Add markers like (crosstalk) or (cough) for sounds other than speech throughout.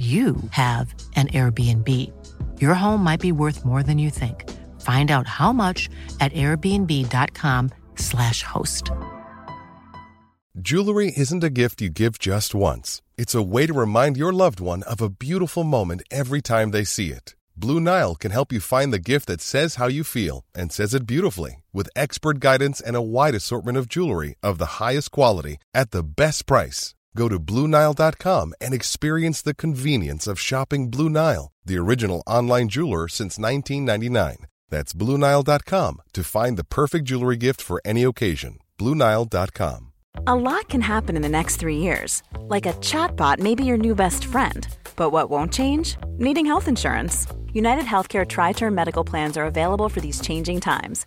you have an Airbnb. Your home might be worth more than you think. Find out how much at airbnb.com/slash host. Jewelry isn't a gift you give just once. It's a way to remind your loved one of a beautiful moment every time they see it. Blue Nile can help you find the gift that says how you feel and says it beautifully with expert guidance and a wide assortment of jewelry of the highest quality at the best price. Go to BlueNile.com and experience the convenience of shopping Blue Nile, the original online jeweler since 1999. That's BlueNile.com to find the perfect jewelry gift for any occasion. BlueNile.com. A lot can happen in the next three years. Like a chatbot may be your new best friend. But what won't change? Needing health insurance. United Healthcare Tri Term Medical Plans are available for these changing times.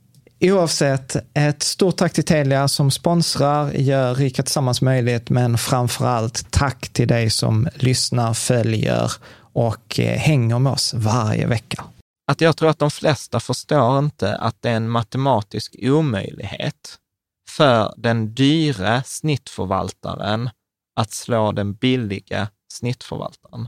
Oavsett, ett stort tack till Telia som sponsrar, gör Rika Tillsammans möjligt, men framför allt tack till dig som lyssnar, följer och eh, hänger med oss varje vecka. Att jag tror att de flesta förstår inte att det är en matematisk omöjlighet för den dyre snittförvaltaren att slå den billiga snittförvaltaren.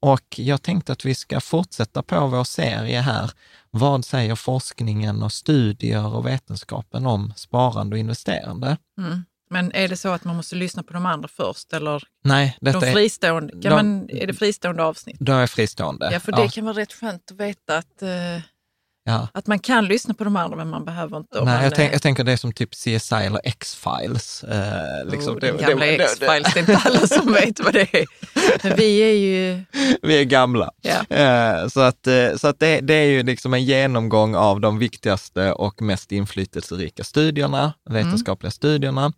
och jag tänkte att vi ska fortsätta på vår serie här. Vad säger forskningen och studier och vetenskapen om sparande och investerande? Mm. Men är det så att man måste lyssna på de andra först eller Nej, detta de fristående, kan de, man, är det fristående avsnitt? De är fristående. Ja, för det kan vara rätt skönt att veta att eh, Ja. Att man kan lyssna på de andra, men man behöver inte. Nej, jag, tänk, jag tänker det är som typ CSI eller X-Files. Eh, liksom. oh, den gamla X-Files, det är inte alla som vet vad det är. (laughs) Men vi är ju... Vi är gamla. Ja. Eh, så att, eh, så att det, det, är ju liksom en genomgång av de viktigaste och mest inflytelserika studierna, vetenskapliga mm. studierna.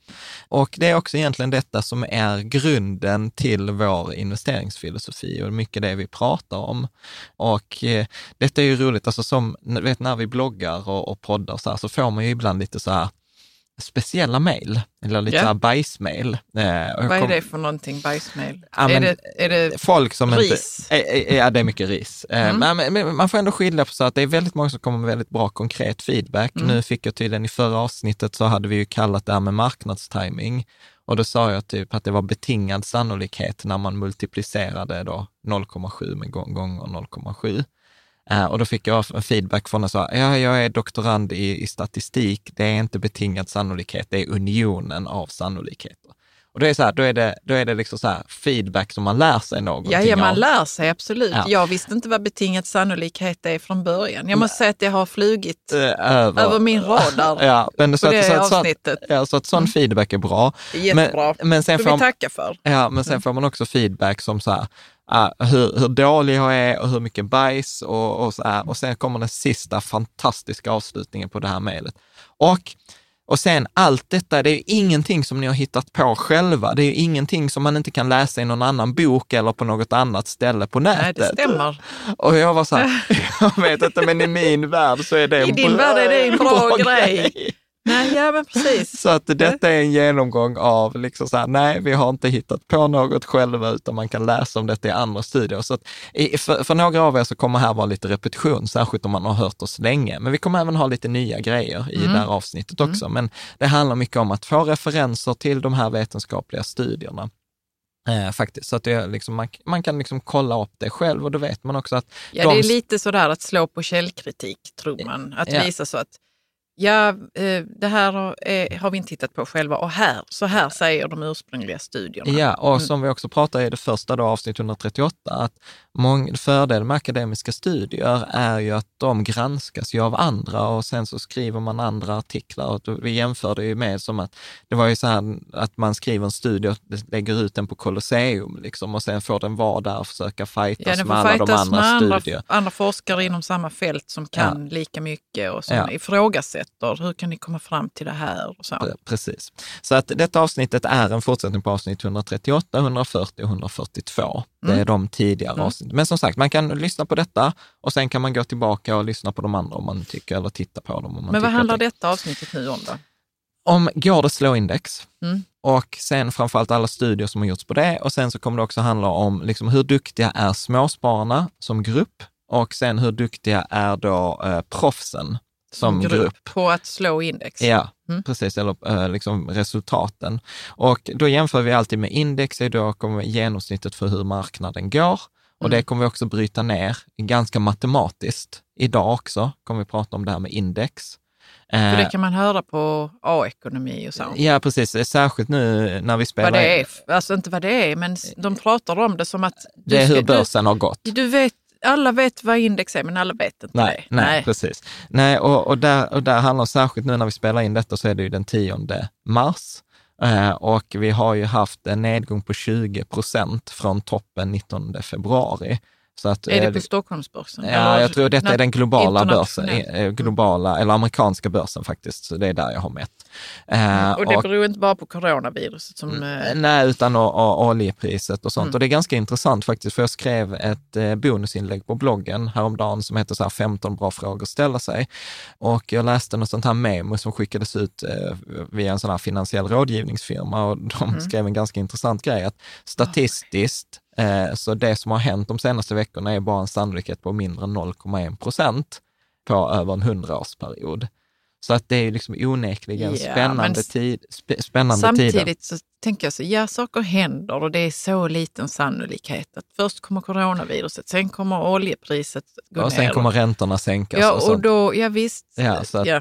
Och det är också egentligen detta som är grunden till vår investeringsfilosofi och mycket det vi pratar om. Och eh, detta är ju roligt, alltså som vet, när vi bloggar och, och poddar så, här, så får man ju ibland lite så här speciella mejl, eller lite yeah. bajsmejl. Eh, Vad är det för någonting, bajsmejl? Ja, är, det, är det folk som ris? Inte, ja, det är mycket ris. Eh, mm. Men, men, man får ändå skilja på så att det är väldigt många som kommer med väldigt bra konkret feedback. Mm. Nu fick jag tydligen i förra avsnittet så hade vi ju kallat det här med marknadstiming. Och då sa jag typ att det var betingad sannolikhet när man multiplicerade då 0,7 med gånger 0,7. Eh, och då fick jag feedback från så här, ja, jag är doktorand i, i statistik, det är inte betingad sannolikhet, det är unionen av sannolikheter. Och då är så här, då är det, då är det liksom så feedback som man lär sig någonting Ja, ja, man av. lär sig absolut. Ja. Jag visste inte vad betingad sannolikhet är från början. Jag måste säga att det har flugit Eh, över, över min radar (laughs) ja, men så, på det så, att, så, att, avsnittet. ja, så att sån feedback är bra. Jättebra. Men, men sen får vi tacka för. Ja, men sen får man också feedback som så här, ah, hur, hur dålig jag är och hur mycket bajs och, och så här. Och sen kommer den sista fantastiska avslutningen på det här mejlet. Och, och sen allt detta, det är ju ingenting som ni har hittat på själva. Det är ju ingenting som man inte kan läsa i någon annan bok eller på något annat ställe på nätet. Nej, det stämmer. Och jag var så här, (laughs) (laughs) jag vet inte, men i min värld så är det en värld är det en bra grej. Nej, ja men precis. Så att detta är en genomgång av, liksom så här, nej, vi har inte hittat på något själva, utan man kan läsa om detta i andra studier. Så att, för, för några av er så kommer här vara lite repetition, särskilt om man har hört oss länge. Men vi kommer även ha lite nya grejer i det här avsnittet också. Men det handlar mycket om att få referenser till de här vetenskapliga studierna. Eh, faktiskt, så att det liksom, man, man kan liksom kolla upp det själv och då vet man också att Ja, det de- är lite sådär att slå på källkritik, tror man. Att Ja. visa så att ja, eh, det här har, eh, har vi inte hittat på själva och här, så här säger de ursprungliga studierna. Ja, och som vi också pratade i det första då, avsnitt 138, att mång, fördelen med akademiska studier är ju att de granskas ju av andra och sen så skriver man andra artiklar. Och vi jämför det ju med som att det var ju så här att man skriver en studie och lägger ut den på Colosseum liksom, och sen får den vara där och försöka Ja, fightas den med alla de andra med andra, andra forskare inom samma fält som kan lika mycket och som Ja. ifrågasätter. Hur kan ni komma fram till det här? Och så. Pre- Precis. Så att detta avsnittet är en fortsättning på avsnitt 138, 140 och 142. Det Mm. är de tidigare avsnitten. Men som sagt, man kan lyssna på detta och sen kan man gå tillbaka och lyssna på de andra om man tycker, eller titta på dem om man Men vad handlar det... detta avsnittet nu om då? Om går det slå index Mm. och sen framförallt alla studier som har gjorts på det och sen så kommer det också handla om liksom, hur duktiga är småspararna som grupp och sen hur duktiga är då eh, proffsen som grupp. På att slå index? Ja, Mm. precis, eller eh, liksom resultaten. Och då jämför vi alltid med index, är då kommer genomsnittet för hur marknaden går. Och Mm. det kommer vi också bryta ner ganska matematiskt. Idag också kommer vi prata om det här med index. För Eh, det kan man höra på A-ekonomi och så. Ja, precis. Särskilt nu när vi spelar vad det är. Alltså inte vad det är, men de pratar om det som att... du Det är hur börsen har gått. Du, du vet, alla vet vad index är, men alla vet inte Nej, det. nej, precis. Nej, och, och, där, och där handlar särskilt nu när vi spelar in detta så är det ju den 10 mars. Eh, och vi har ju haft en nedgång på 20 procent från toppen 19 februari. Att, Är eh, det på Stockholmsbörsen? Ja, Eller jag tror detta är den globala börsen, eh, globala, eller amerikanska börsen faktiskt, så det är där jag har mätt. Eh, Och det beror inte bara på coronaviruset som... eh, Nej, utan och, och oljepriset och sånt. Mm. Och det är ganska intressant faktiskt, för jag skrev ett eh, bonusinlägg på bloggen häromdagen som heter så här 15 bra frågor att ställa sig. Och jag läste något sånt här memo som skickades ut eh, via en sån här finansiell rådgivningsfirma och de Mm. skrev en ganska intressant grej att statistiskt, eh, så det som har hänt de senaste veckorna är bara en sannolikhet på mindre än 0,1 procent på över en hundraårsperiod. Så att det är liksom onekligen Ja, spännande, tid, sp- spännande tider. Samtidigt så tänker jag så, ja saker händer och det är så liten sannolikhet att först kommer coronaviruset, sen kommer oljepriset gå Och sen ner. kommer räntorna sänkas ja, och och då, ja visst, Ja, så att- ja,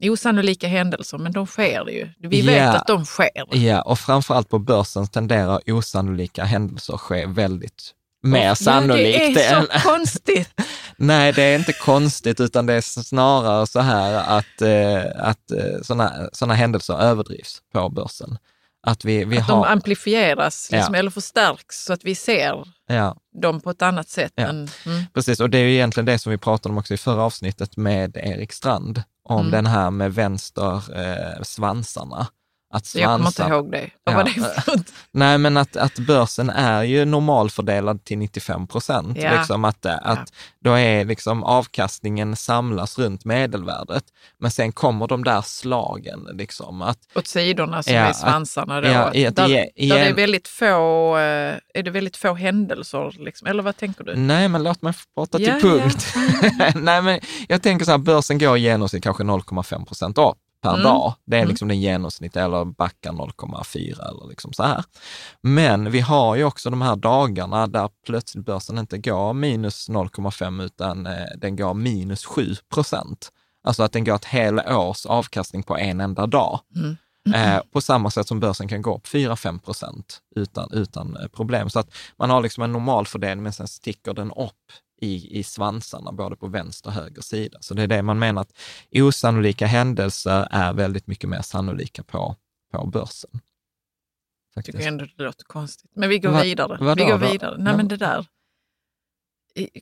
osannolika händelser, men de sker ju. Vi vet att de sker. Ja, och framförallt på börsen tenderar osannolika händelser ske väldigt mer sannolikt. Ja, det är än- så (laughs) konstigt. Nej, det är inte konstigt, utan det är snarare så här att, eh, att eh, sådana såna händelser överdrivs på börsen. Att vi, vi Att har... de amplifieras liksom, Ja. eller förstärks så att vi ser ja, dem på ett annat sätt. Ja. Än, mm. precis. Och det är ju egentligen det som vi pratade om också i förra avsnittet med Erik Strand, om Mm. den här med vänster eh, svansarna. Att Jag kommer inte ihåg det. Vad Ja. var det för? (laughs) Nej, men att, att börsen är ju normalfördelad till 95 procent. Ja. Liksom att, att då är liksom avkastningen samlas runt medelvärdet. Men sen kommer de där slagen. Liksom, att, Åt sidorna som Ja, är svansarna då. ja, att där, ge- där är igen- väldigt få, eh, är det väldigt få händelser, liksom. eller vad tänker du? nej, men låt mig prata till Ja, punkt. (laughs) nej, men jag tänker så här, börsen går i genomsnitt kanske 0,5 procent upp per Mm. dag. Det är Mm. liksom den genomsnitt, eller backar 0,4 eller liksom så här. Men vi har ju också de här dagarna där plötsligt börsen inte går minus 0,5 utan eh, den går minus 7 procent. Alltså att den går ett hela års avkastning på en enda dag. Mm. Eh, på samma sätt som börsen kan gå upp 4-5 procent utan, utan eh, problem. Så att man har liksom en normal fördelning, men sen sticker den upp i, i svansarna, både på vänster och höger sida. Så det är det man menar att osannolika händelser är väldigt mycket mer sannolika på, på börsen. Jag tycker ändå det låter konstigt. Men vi går Va- vidare. vadå vi går vidare. Nej, men det där.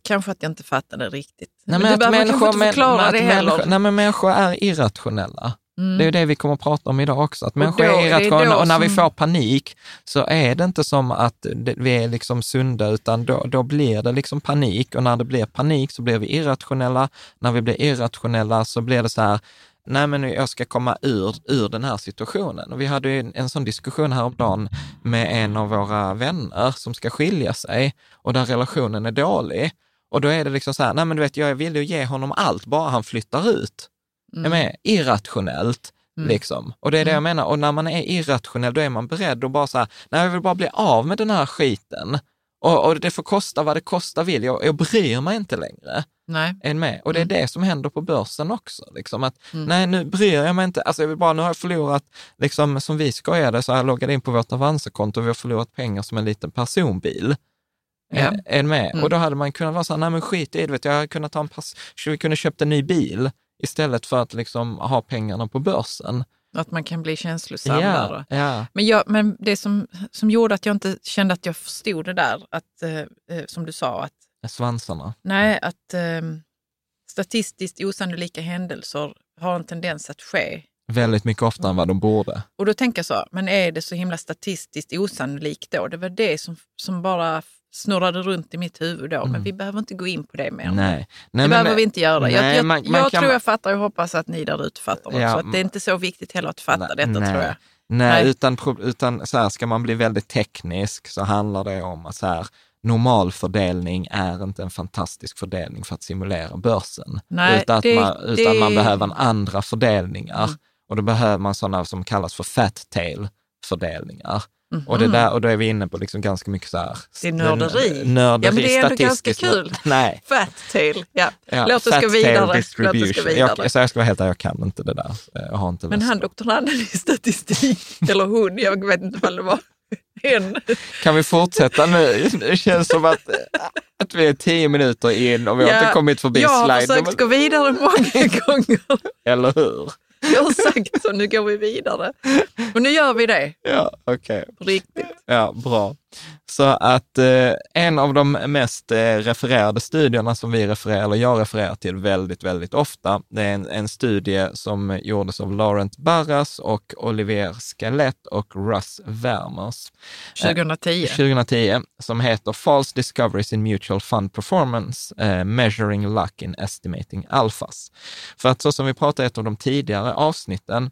Kanske att jag inte fattade riktigt. Nej, men men du behöver kanske människor, inte men, förklara men det heller. människor, nej, men människor är irrationella. Mm. Det är ju det vi kommer att prata om idag också, att människor är irrationella och när vi som- får panik så är det inte som att vi är liksom sunda, utan då, då blir det liksom panik och när det blir panik så blir vi irrationella. När vi blir irrationella så blir det så här, nej men jag ska komma ur, ur den här situationen. Och vi hade ju en, en sån diskussion häromdagen med en av våra vänner som ska skilja sig och där relationen är dålig. Och då är det liksom så här, nej men du vet, jag är villig att ge honom allt, bara han flyttar ut. Mm. Jag menar, irrationellt. Mm. Liksom. Och det är det jag menar. Och när man är irrationell, då är man beredd att bara så här, nej jag vill bara bli av med den här skiten. Och, och det får kosta vad det kostar vill. Jag, jag bryr mig inte längre. Nej. Än med. Och det är Mm. det som händer på börsen också. Liksom att, Mm. Nej, nu bryr jag mig inte. Alltså jag vill bara, nu har jag förlorat, liksom, som vi skojade, så har jag loggat in på vårt Avanza-konto och vi har förlorat pengar som en liten personbil. Ja. Är, är med. Mm. Och då hade man kunnat vara så här, nej men skit i det, vet, jag hade kunnat ta en pass, vi kunde köpt en ny bil istället för att liksom ha pengarna på börsen. Att man kan bli känslosam. Ja, ja. Men, jag, men det som, som gjorde att jag inte kände att jag förstod det där, att, eh, eh, som du sa, att, Svansarna. nej, att eh, statistiskt osannolika händelser har en tendens att ske. Väldigt mycket oftare än vad de borde. Och då tänker jag så, men är det så himla statistiskt osannolikt då? Det var det som, som bara snurrade runt i mitt huvud då, men vi behöver inte gå in på det mer. Mm. Nej. Nej Det men- behöver vi inte göra. nej, jag jag, man- man jag kan- tror jag fattar och hoppas att ni där ute fattar också. Ja, det är inte så viktigt heller att fatta Nej, detta nej. tror jag. Nej, utan, utan så här, ska man bli väldigt teknisk så handlar det om att så här, normalfördelning är inte en fantastisk fördelning för att simulera börsen. Nej, utan det- man, utan det- man behöver en andra fördelningar. Mm. Och då behöver man sådana som kallas för fat tail fördelningar. Mhm. Och, det där, och då är vi inne på liksom ganska mycket så här... Det är nörderi. Nörderi, Ja, men det är ändå ganska kul. (laughs) Nej. Fat tail, ja. Ja, Låt oss fat gå tail vidare. Låt oss gå vidare. Jag, så jag ska vara helt ärlig, jag kan inte det där. Jag har inte Men han doktoranden i (laughs) statistik, eller hon, jag vet inte vad det var, (laughs) en. Kan vi fortsätta nu? Det känns som att, att vi är tio minuter in och vi har Ja, inte kommit förbi Jag har slide försökt gå vidare många gånger. eller hur? (laughs) Jag har sagt så, nu går vi vidare. Och nu gör vi det Ja, okej. på riktigt. Ja, bra. Så att eh, en av de mest eh, refererade studierna som vi refererar, eller jag refererar till väldigt, väldigt ofta, det är en, en studie som gjordes av Laurent Barras och Olivier Scalet och Russ Wermers. 2010. 2010, som heter False Discoveries in Mutual Fund Performance, eh, Measuring Luck in Estimating Alphas. För att så som vi pratade i ett av de tidigare avsnitten,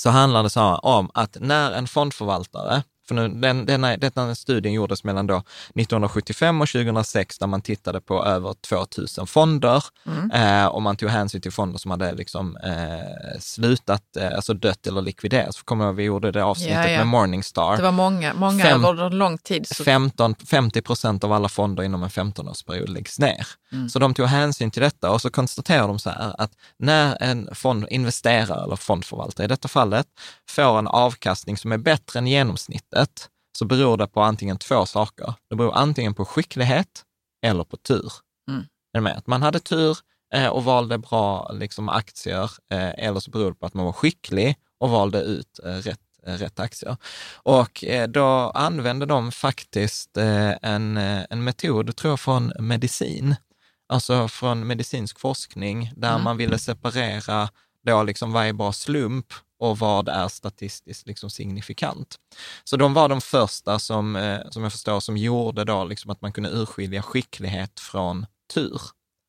så handlar det så här om att när en fondförvaltare, för nu, den, denna, denna studien gjordes mellan då 1975 och 2006 där man tittade på över 2000 fonder Mm. eh, och man tog hänsyn till fonder som hade liksom, eh, slutat, eh, alltså dött eller likviderats. För kommer jag ihåg, vi gjorde det avsnittet Ja, ja. med Morningstar. Det var många, många Fem- över lång tid. Så, 15, 50 procent av alla fonder inom en 15-årsperiod läggs ner. Mm. Så de tog hänsyn till detta och så konstaterar de så här att när en fond investerare eller fondförvaltare i detta fallet får en avkastning som är bättre än genomsnittet så beror det på antingen två saker. Det beror antingen på skicklighet eller på tur. Mm. Är med? Att man hade tur eh, och valde bra liksom, aktier eh, eller så beror det på att man var skicklig och valde ut eh, rätt rätt aktier. Och då använde de faktiskt en, en metod, tror jag, från medicin. Alltså från medicinsk forskning, där Mm. man ville separera då liksom vad är bara slump och vad är statistiskt liksom signifikant. Så de var de första som, eh, som jag förstår, som gjorde då liksom att man kunde urskilja skicklighet från tur.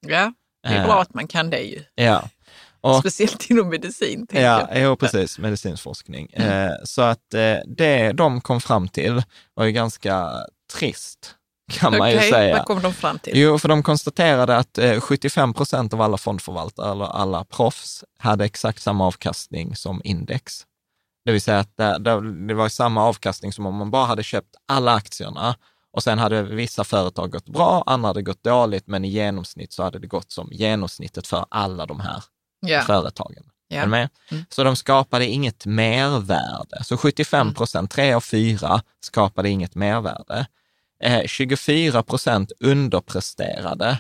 ja, det är Eh, bra att man kan det ju. Ja. Och, Speciellt inom medicin. Ja, jag. jo, precis. Medicinsk forskning. Mm. Eh, så att det de kom fram till var ju ganska trist kan man ju säga. vad kom de fram till? Jo, för de konstaterade att eh, 75 procent av alla fondförvaltare, eller alla proffs, hade exakt samma avkastning som index. Det vill säga att det, var samma avkastning som om man bara hade köpt alla aktierna och sen hade vissa företag gått bra, andra hade gått dåligt, men i genomsnitt så hade det gått som genomsnittet för alla de här Ja. företagen. Med? Mm. Så de skapade inget mervärde. Så 75 procent, tre av fyra, skapade inget mervärde. Eh, 24 procent underpresterade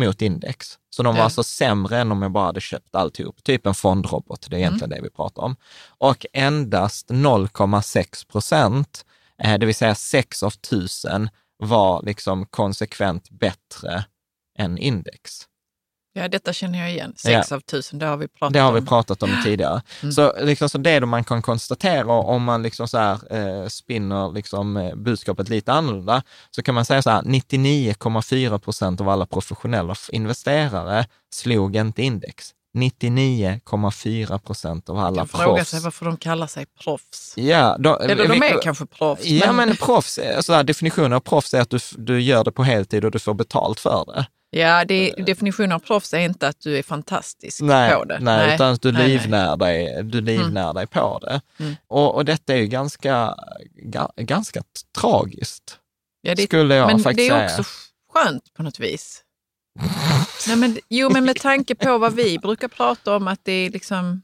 mot index. Så de var alltså sämre än om jag bara hade köpt alltihop. Typ en fondrobot, det är egentligen det vi pratar om. Och endast 0,6 procent, eh, det vill säga 6 av 1000, var liksom konsekvent bättre än index. Ja, detta känner jag igen. Sex av tusen, det har vi pratat Det har vi om. pratat om tidigare. (clears throat) Mm. Så, liksom, så det är det man kan konstatera om man liksom så här, eh, spinner liksom, eh, budskapet lite annorlunda, så kan man säga så här, 99,4 procent av alla professionella investerare slog inte index. 99,4 procent av alla Man kan fråga proffs. sig varför de kallar sig proffs. Ja, då, Eller de vi- är kanske proffs. Ja, men proffs, alltså definitionen av proffs är att du, du gör det på heltid och du får betalt för det. Ja, det, definitionen av proffs är inte att du är fantastisk nej, på det. Nej, utan att du nej, nej. livnär, Dig, du livnär dig på det. Mm. Och, och detta är ju ganska, ga, ganska tragiskt, Ja, det, skulle jag men faktiskt det är säga. också skönt på något vis. nej, men, jo, men med tanke på vad vi brukar prata om, att det är liksom,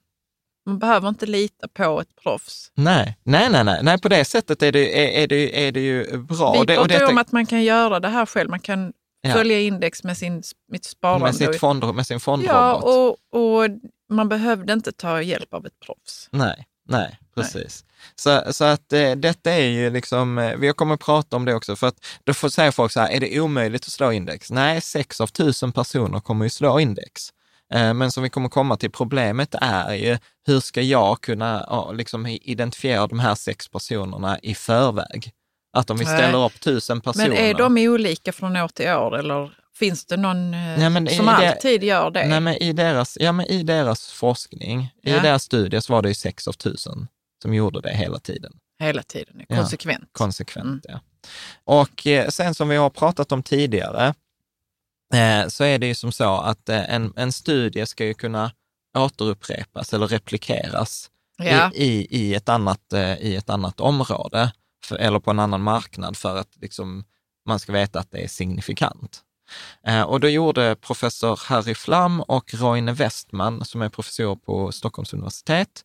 man behöver inte lita på ett proffs. Nej, nej, nej, nej, nej, på det sättet är det, är, är det, är det ju bra. vi Och det, pratar och detta- om att man kan göra det här själv. Man kan Ja. följa index med sin, mitt sparande. med, sitt fond, med sin fondrobot. ja, och, och man behövde inte ta hjälp av ett proffs. Nej, nej, precis. Så, så att eh, detta är ju liksom, eh, vi kommer att prata om det också, för att då får säga folk så här, är det omöjligt att slå index? Nej, sex av tusen personer kommer ju slå index. Eh, men som vi kommer komma till, problemet är ju, hur ska jag kunna ja, liksom identifiera de här sex personerna i förväg? Att om vi ställer upp tusen personer. Men är de olika från år till år eller finns det någon eh, Nej, som i det- alltid gör det? Nej, men i deras, ja, men i deras forskning, i Ja. deras studie så var det ju sex av tusen som gjorde det hela tiden. Hela tiden, Ja. konsekvent. Konsekvent, Mm. ja. Och eh, sen som vi har pratat om tidigare, eh, så är det ju som så att eh, en, en studie ska ju kunna återupprepas eller replikeras ja. i, i, i, ett annat, eh, i ett annat område för, eller på en annan marknad för att liksom, man ska veta att det är signifikant. Eh, och då gjorde professor Harry Flam och Roine Westman, som är professor på Stockholms universitet,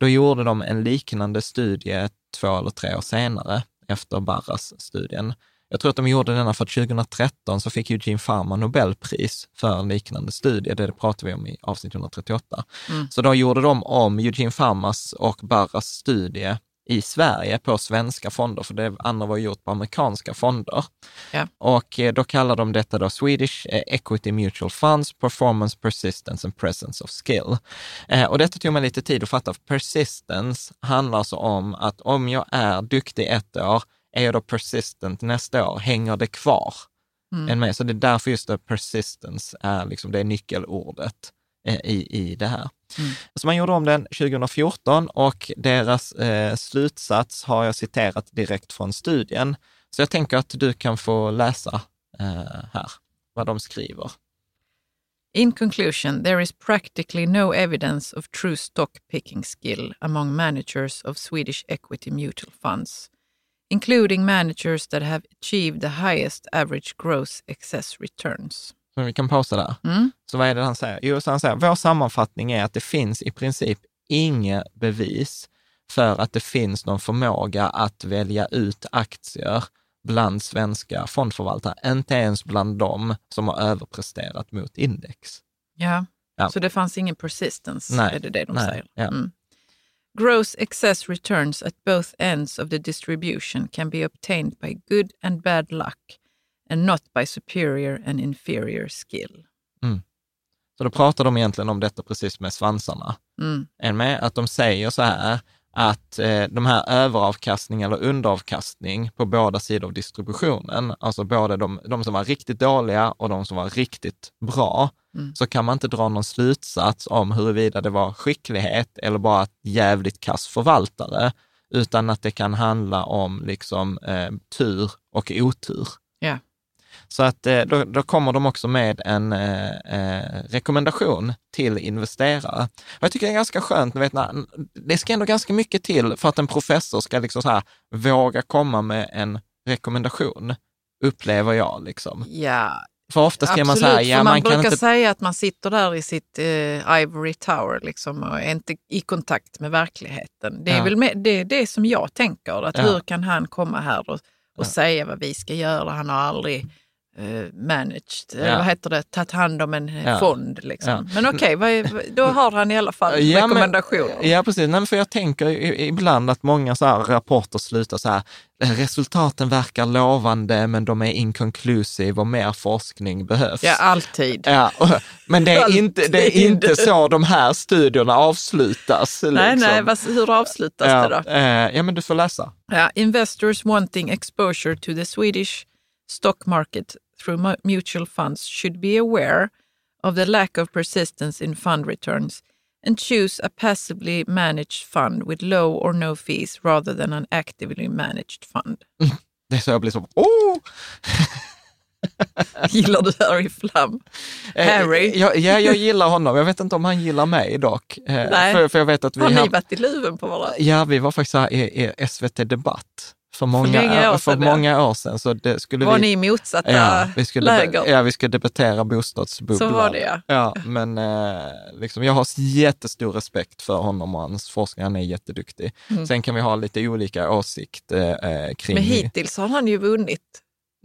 då gjorde de en liknande studie två eller tre år senare efter Barras-studien. Jag tror att de gjorde denna för att 2013 så fick Eugene Pharma Nobelpris för en liknande studie. Det pratar vi om i avsnitt 138. Mm. Så då gjorde de om Eugene Pharmas och Barras studie i Sverige på svenska fonder, för det andra var gjort på amerikanska fonder. Ja. Och eh, då kallar de detta då Swedish eh, Equity Mutual Funds, Performance, Persistence and Presence of Skill. Eh, och detta tog mig lite tid att fatta. Persistence handlar alltså om att om jag är duktig ett år, är jag då persistent nästa år? Hänger det kvar? Mm. Med? Så det är därför just det persistence är liksom det nyckelordet i, i det här. Mm. Så man gjorde om den 2014 och deras eh, slutsats har jag citerat direkt från studien. Så jag tänker att du kan få läsa eh, här vad de skriver. In conclusion, there is practically no evidence of true stock picking skill among managers of Swedish equity mutual funds, including managers that have achieved the highest average gross excess returns. Så vi kan pausa där. Mm. Så vad är det han säger? Jo, så han säger, vår sammanfattning är att det finns i princip inga bevis för att det finns någon förmåga att välja ut aktier bland svenska fondförvaltare, inte ens bland dem som har överpresterat mot index. Ja. Ja. så det fanns ingen persistence, Nej, är det det de nej, säger? ja. Mm. Gross excess returns at both ends of the distribution can be obtained by good and bad luck and not by superior and inferior skill. Så då pratar de egentligen om detta precis med svansarna. Mm. Är med att de säger så här att eh, de här överavkastning eller underavkastning på båda sidor av distributionen, alltså både de, de som var riktigt dåliga och de som var riktigt bra, Mm. så kan man inte dra någon slutsats om huruvida det var skicklighet eller bara ett jävligt kass förvaltare, utan att det kan handla om liksom eh, tur och otur. Ja. Så att eh, då, då kommer de också med en eh, eh, rekommendation till investerare. Och jag tycker det är ganska skönt, vet, när, det ska ändå ganska mycket till för att en professor ska liksom så här, våga komma med en rekommendation, upplever jag. Liksom. Ja, För ofta ska absolut. man säga, ja man, man kan brukar inte... säga att man sitter där i sitt eh, ivory tower liksom, och är inte i kontakt med verkligheten. Det är Ja. väl med, det, är det som jag tänker. Att Ja. Hur kan han komma här och, och Ja. säga vad vi ska göra? Han har aldrig managed, eller Ja. vad heter det, tagit hand om en eh, Ja. fond. Liksom. Ja. Men okej, vad- då har han i alla fall Ja, men- rekommendationer. Ja, precis. Nej, för jag tänker ibland att många så rapporter slutar så här, resultaten verkar lovande, men de är inconclusive och mer forskning behövs. Ja, alltid. Ja, och- men det är, inte, det är Alltid. inte så de här studierna avslutas. Nej, liksom. nej, vad, hur avslutas det då? eh, ja, men du får läsa. Ja, investors wanting exposure to the Swedish stock market through mu- mutual funds should be aware of the lack of persistence in fund returns and choose a passively managed fund with low or no fees rather than an actively managed fund. (laughs) Det är så jag blir så, oh! (laughs) Gillar du Harry Flam? Harry? Eh, Ja, ja, jag gillar honom. Jag vet inte om han gillar mig dock. Eh, Nej. För, för jag vet att vi Har ni varit i luven på varandra? Ja, vi var faktiskt här i, i SVT Debatt för många, år för sedan, många år sedan. Så det skulle Var vi, ni i motsatta ja, vi skulle, läger? ja, vi skulle debattera bostadsbubblan. Så var det, ja. Ja, men eh, liksom, jag har jättestor respekt för honom och hans forskning. Han är jätteduktig. Sen kan vi ha lite olika åsikt eh, eh, kring... Mm. Men hittills har han ju vunnit.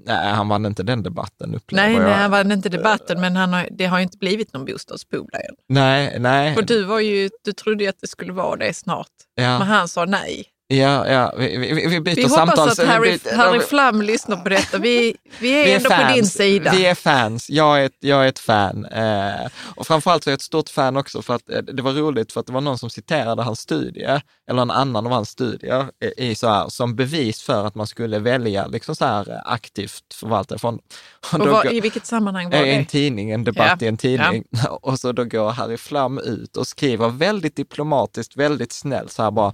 Nej, han vann inte den debatten upplever Nej, jag. nej, han vann inte debatten, men han har, det har ju inte blivit någon bostadsbubbla än. nej, nej. För du, var ju, du trodde ju att det skulle vara det snart. ja, Men han sa nej. Ja, ja, vi, vi, vi byter Vi samtal. hoppas att vi Harry, byter- Harry Flam lyssnar på detta. Vi, vi är ändå på din sida. Vi är fans. Jag är ett, jag är ett fan. Eh, och framförallt så är jag ett stort fan också för att eh, det var roligt för att det var någon som citerade hans studie, eller en annan av hans studier, i, i så här, som bevis för att man skulle välja liksom så här eh, aktivt förvaltare fond. Och och går- I vilket sammanhang var i en det? tidning, en debatt Ja, i en tidning. (laughs) Och så då går Harry Flam ut och skriver väldigt diplomatiskt, väldigt snällt så här bara,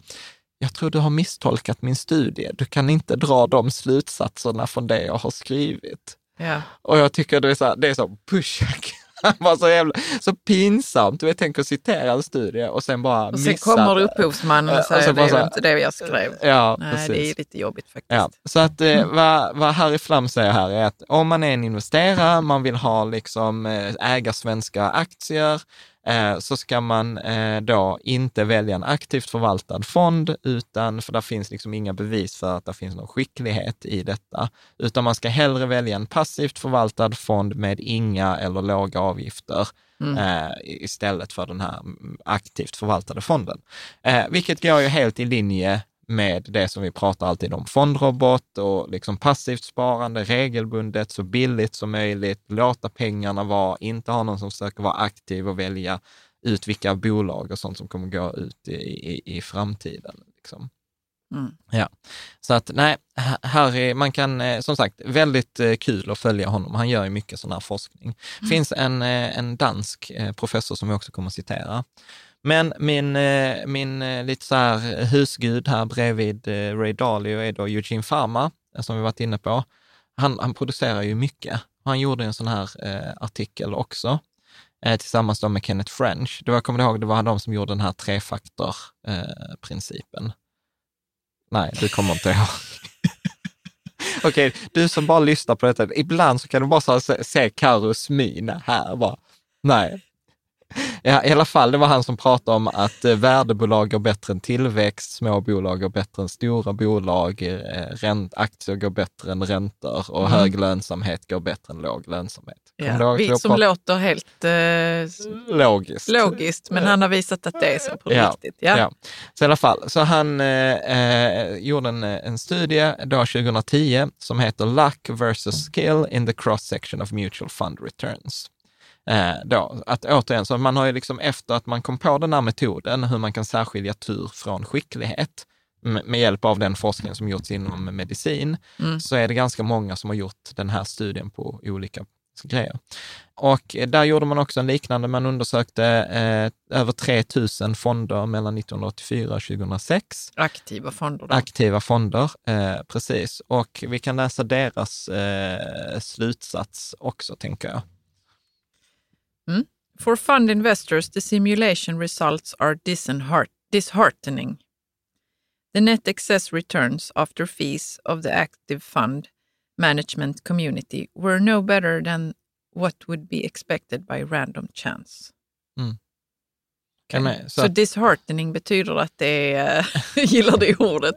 jag tror du har misstolkat min studie. Du kan inte dra de slutsatserna från det jag har skrivit. Ja. Och jag tycker det är så, här, det är så. Han (laughs) var så jävla, så pinsamt. Du vet, tänk att citera en studie och sen bara Och sen missa kommer det. upphovsmannen Eh, och säger så det är inte det jag skrev. Ja, Nej, precis. det är lite jobbigt faktiskt. Ja, så att eh, vad, vad Harry Flam säger här är att om man är en investerare, man vill ha liksom eh, äga svenska aktier, eh, så ska man eh, då inte välja en aktivt förvaltad fond, utan, för där finns liksom inga bevis för att det finns någon skicklighet i detta, utan man ska hellre välja en passivt förvaltad fond med inga eller låga avgifter eh, istället för den här mm, aktivt förvaltade fonden. Eh, vilket går ju helt i linje med det som vi pratar alltid om, fondrobot och liksom passivt sparande, regelbundet, så billigt som möjligt, låta pengarna vara, inte ha någon som försöker vara aktiv och välja ut vilka bolag och sånt som kommer gå ut i, i, i framtiden. Liksom. Mm. Ja, så att nej, Harry, man kan eh, som sagt, väldigt eh, kul att följa honom. Han gör ju mycket sån här forskning. Det finns en, eh, en dansk professor som vi också kommer att citera. Men min, eh, min eh, lite så här husgud här bredvid eh, Ray Dalio är då Eugene Pharma, som vi varit inne på. Han, han producerar ju mycket. Han gjorde en sån här eh, artikel också, eh, tillsammans då med Kenneth French. Det var, jag kommer ihåg, det var de som gjorde den här trefaktor-principen. Nej, du kommer inte ihåg. (laughs) Okej, du som bara lyssnar på detta, ibland så kan du bara så här se, se Karos min här bara. Nej. (laughs) Ja, I alla fall, det var han som pratade om att eh, värdebolag går bättre än tillväxt, små bolag går bättre än stora bolag, eh, aktier går bättre än räntor och Mm. hög lönsamhet går bättre än låg lönsamhet. Ja. jag som låter helt eh, Logiskt. logiskt, men han har visat att det är så på Ja, riktigt. Ja. Ja. Så i alla fall, så han eh, eh, gjorde en, en studie då 2010 som heter Luck versus Skill in the cross section of mutual fund returns. Eh, då, att återigen, så man har ju liksom efter att man kom på den här metoden, hur man kan särskilja tur från skicklighet, med, med hjälp av den forskning som gjorts inom medicin, Mm. så är det ganska många som har gjort den här studien på olika grejer. Och där gjorde man också en liknande, man undersökte eh, över 3 000 fonder mellan 1984 och 2006. Aktiva fonder. Då. Aktiva fonder, eh, precis. Och vi kan läsa deras eh, slutsats också, tänker jag. Mm. For fund investors, the simulation results are disheartening. The net excess returns after fees of the active fund management community were no better than what would be expected by random chance. Mm. Okay. Så, så disheartening betyder att det är, (laughs) gillar det ordet,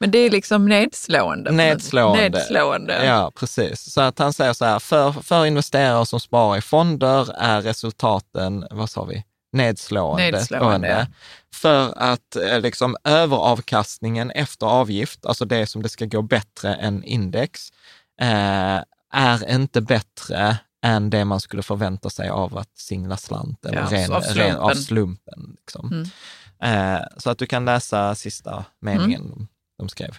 men det är liksom nedslående. Nedslående. nedslående. Ja, precis. Så att han säger så här, för, för investerare som sparar i fonder är resultaten, vad sa vi, nedslående. nedslående. För att eh, liksom överavkastningen efter avgift, alltså det som det ska gå bättre än index, eh, är inte bättre än det man skulle förvänta sig av att singla slant eller Ja, ren, av slumpen. Ren, av slumpen liksom. Mm. eh, så att du kan läsa sista meningen de, de skrev.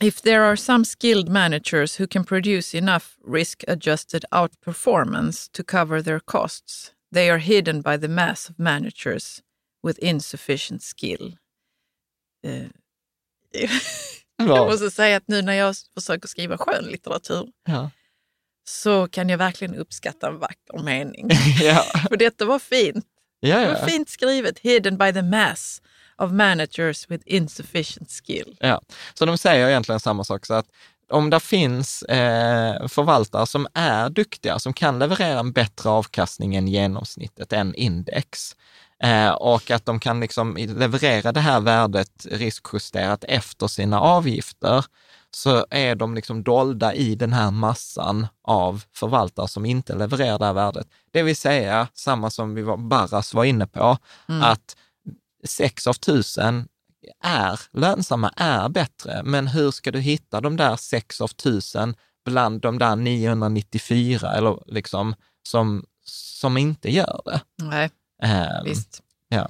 If there are some skilled managers who can produce enough risk adjusted outperformance to cover their costs, they are hidden by the mass of managers with insufficient skill. Eh, (laughs) jag måste säga att nu när jag försöker skriva skönlitteratur Ja. Så kan jag verkligen uppskatta en vacker mening. (laughs) ja. För detta var fint. Ja, Det var ja. fint skrivet. Hidden by the mass of managers with insufficient skill. ja. Så de säger egentligen samma sak, så att om det finns eh, förvaltare som är duktiga, som kan leverera en bättre avkastning än genomsnittet, än index, eh, och att de kan liksom leverera det här värdet riskjusterat efter sina avgifter, så är de liksom dolda i den här massan av förvaltare som inte levererar det här värdet. Det vill säga, samma som vi var, Barras var inne på, att sex av tusen är lönsamma, är bättre. Men hur ska du hitta de där sex av tusen bland de där 994 eller liksom som, som inte gör det? Nej, Ehm, visst. Ja.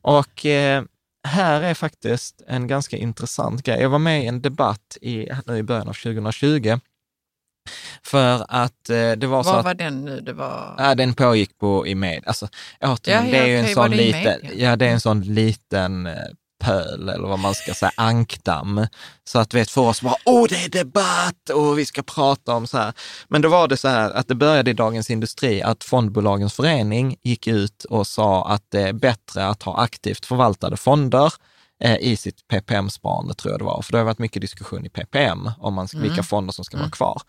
Och eh, här är faktiskt en ganska intressant grej. Jag var med i en debatt i, nu i början av 2020 för att eh, det var så Vad att var den nu? Det var... Ja, den pågick på i med. Alltså, återigen, Ja, det är ju en sån liten, ja, det är en sån liten eh, pöl, eller vad man ska säga, ankdamm. Så att vet, för oss bara, åh, det är debatt och vi ska prata om så här. Men då var det så här att det började i Dagens Industri att Fondbolagens förening gick ut och sa att det är bättre att ha aktivt förvaltade fonder eh, i sitt PPM-sparande, tror jag det var. För det har varit mycket diskussion i PPM om man, ska- vilka fonder som ska vara kvar.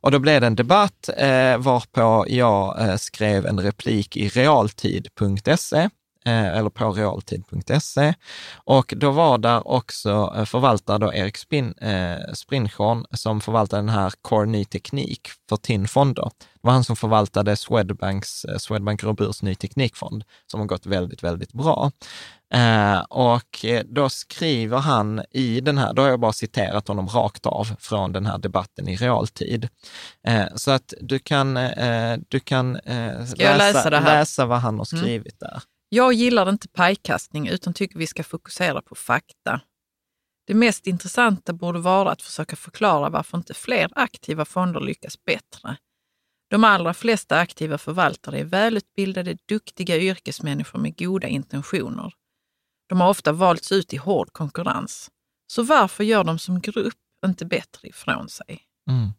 Och då blev det en debatt eh, varpå jag eh, skrev en replik i realtid.se eller på realtid.se. Och då var där också eh, förvaltare då Erik Spin, eh, Sprinchorn som förvaltade den här Core Ny Teknik för TIN-fonder. Det var han som förvaltade Swedbanks, eh, Swedbank Roburs Ny Teknikfond som har gått väldigt, väldigt bra. Eh, och eh, då skriver han i den här, då har jag bara citerat honom rakt av från den här debatten i realtid. Eh, så att du kan, eh, du kan eh, läsa här? läsa vad han har skrivit där. Jag gillar inte pajkastning utan tycker vi ska fokusera på fakta. Det mest intressanta borde vara att försöka förklara varför inte fler aktiva fonder lyckas bättre. De allra flesta aktiva förvaltare är välutbildade, duktiga yrkesmänniskor med goda intentioner. De har ofta valts ut i hård konkurrens. Så varför gör de som grupp inte bättre ifrån sig? Mm.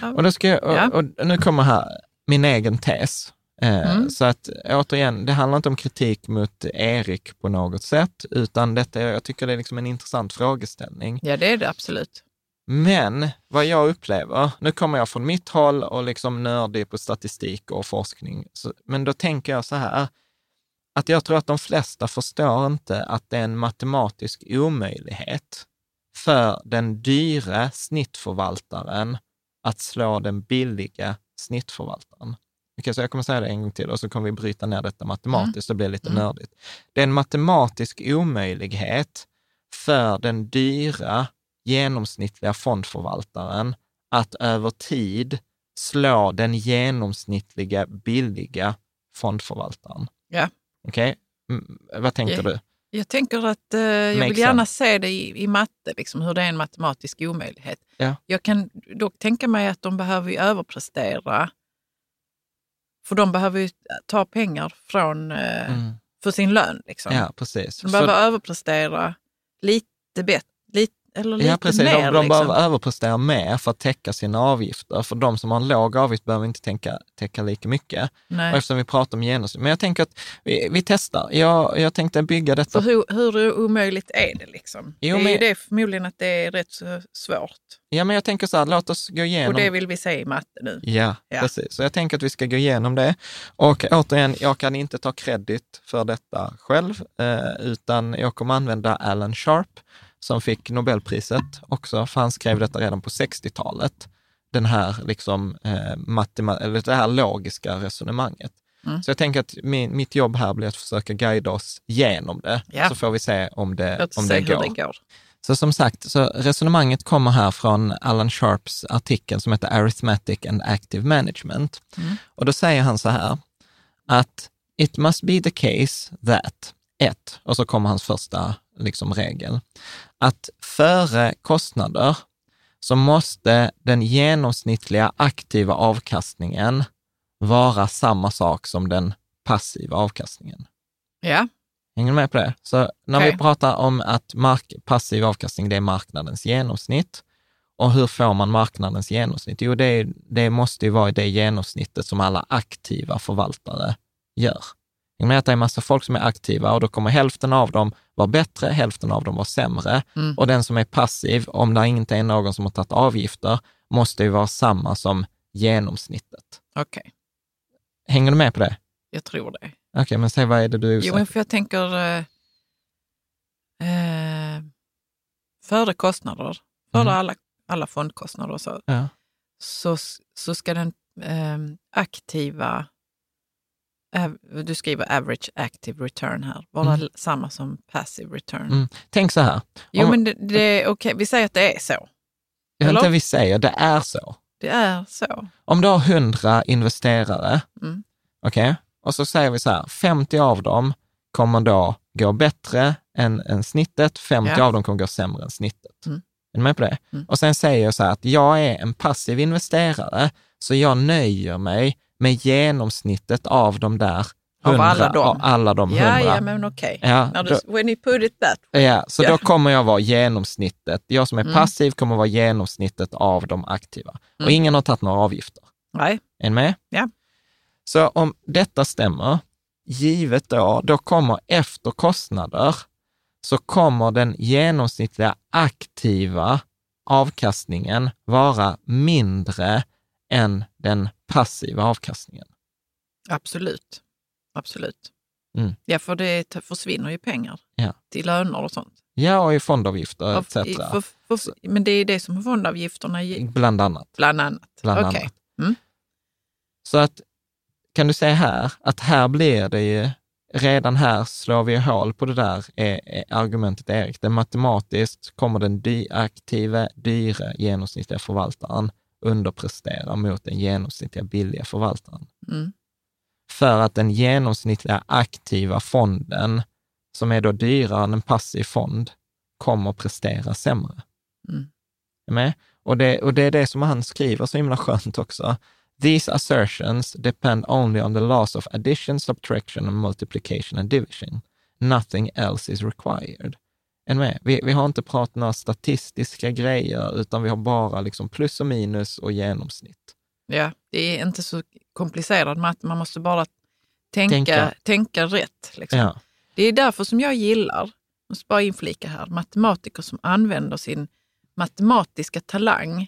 Ja, Och, ska jag, och, och nu kommer här min egen tes. Eh, Mm. Så att återigen, det handlar inte om kritik mot Erik på något sätt, utan detta, jag tycker det är liksom en intressant frågeställning. ja det är det absolut. Men vad jag upplever, nu kommer jag från mitt håll och liksom nördig på statistik och forskning, så, men då tänker jag så här, att jag tror att de flesta förstår inte att det är en matematisk omöjlighet för den dyra snittförvaltaren att slå den billiga snittförvaltaren. Okej, så jag kommer säga det en gång till och så kommer vi bryta ner detta matematiskt, det blir lite nördigt. Det är en matematisk omöjlighet för den dyra genomsnittliga fondförvaltaren att över tid slå den genomsnittliga billiga fondförvaltaren. Ja. Okej, mm, vad tänker Ja. du? Jag tänker att eh, jag vill gärna se det i, i matte, liksom, hur det är en matematisk omöjlighet. Ja. Jag kan dock tänka mig att de behöver ju överprestera För de behöver ju ta pengar från, eh, Mm. för sin lön. Liksom. Ja, precis. Så de Så- behöver överprestera lite bättre, lite, eller lite Ja, precis. mer. de de liksom. behöver överprestera mer för att täcka sina avgifter. För de som har en låg avgift behöver inte tänka, täcka lika mycket. Nej. Och eftersom vi pratar om genomsnitt. Men jag tänker att vi, vi testar. Jag, jag tänkte bygga detta. För hur, hur omöjligt är det liksom? Jo, det är men- det förmodligen att det är rätt så svårt. Ja, men jag tänker så här, låt oss gå igenom. Och det vill vi se i matte nu. Ja, Ja. precis. Så jag tänker att vi ska gå igenom det. Och återigen, jag kan inte ta kredit för detta själv, eh, utan jag kommer använda Alan Sharp, som fick Nobelpriset också, för han skrev detta redan på 60-talet. Den här, liksom, eh, matema- eller det här logiska resonemanget. Mm. Så jag tänker att min, mitt jobb här blir att försöka guida oss genom det, Ja. så får vi se om det, Låt om det går. det går. Så som sagt, så resonemanget kommer här från Alan Sharps artikel som heter Arithmetic and Active Management. Mm. Och då säger han så här, att it must be the case that, ett, och så kommer hans första liksom, regel, att före kostnader så måste den genomsnittliga aktiva avkastningen vara samma sak som den passiva avkastningen. Ja, Hänger du med på det? Så när Okej. vi pratar om att mark, passiv avkastning, det är marknadens genomsnitt. Och hur får man marknadens genomsnitt? Jo, det, det måste ju vara det genomsnittet som alla aktiva förvaltare gör. Du med att det är en massa folk som är aktiva och då kommer hälften av dem vara bättre, hälften av dem vara sämre. Mm. Och den som är passiv, om det inte är någon som har tagit avgifter, måste ju vara samma som genomsnittet. okej. Hänger du med på det? Jag tror det. Okej, men säg vad är det du är Jo, men för jag tänker eh, eh, före kostnader, före Mm. alla, alla fondkostnader och så, Ja. så, så ska den eh, aktiva, du skriver average active return här, vara Mm. l- samma som passive return. Mm. Tänk så här, Jo, Om- men det, det är okej, vi säger att det är så. Eller? inte vi säger, det är så. Det är så. Om du har 100 investerare, Mm. okej, och så säger vi så här, 50 av dem kommer då gå bättre än, än snittet, 50 Ja. av dem kommer gå sämre än snittet. Mm. Är du med på det? Mm. Och sen säger jag så här att jag är en passiv investerare, så jag nöjer mig med genomsnittet av de där Av 100, alla dem. av alla de 100. Ja, ja, men okej. Ja, då- du- When you put it that way. Ja, så Ja. då kommer jag vara genomsnittet. Jag som är Mm. passiv kommer vara genomsnittet av de aktiva. Och Mm. ingen har tagit några avgifter. Nej, Är ni med? Ja. Så om detta stämmer, givet då, då kommer efter kostnader, så kommer den genomsnittliga aktiva avkastningen vara mindre än den passiva avkastningen. absolut. Absolut. Mm. Ja, för det försvinner ju pengar Ja. till löner och sånt. Ja, och i fondavgifter Av- etc. i- för, för, men det är det som fondavgifterna ger, Bland annat. bland annat. Bland Okej. annat. Mm. Så att, kan du säga här, att här blir det ju, redan här slår vi hål på det där är, är argumentet Erik. Det matematiskt kommer den dy, aktive, dyre, genomsnittliga förvaltaren underprestera mot den genomsnittliga billiga förvaltaren. Mm. För att den genomsnittliga aktiva fonden, som är då dyrare än en passiv fond, kommer prestera sämre. Mm. Med? Och, det, och det är det som han skriver så himla skönt också. These assertions depend only on the laws of addition, subtraction and multiplication and division. Nothing else is required. Är med? Vi, vi har inte pratat några statistiska grejer, utan vi har bara liksom plus och minus och genomsnitt. Ja, det är inte så komplicerad matte. Man måste bara tänka, Tänka. tänka. rätt. Liksom. Ja. Det är därför som jag gillar, jag måste bara inflika här, matematiker som använder sin matematiska talang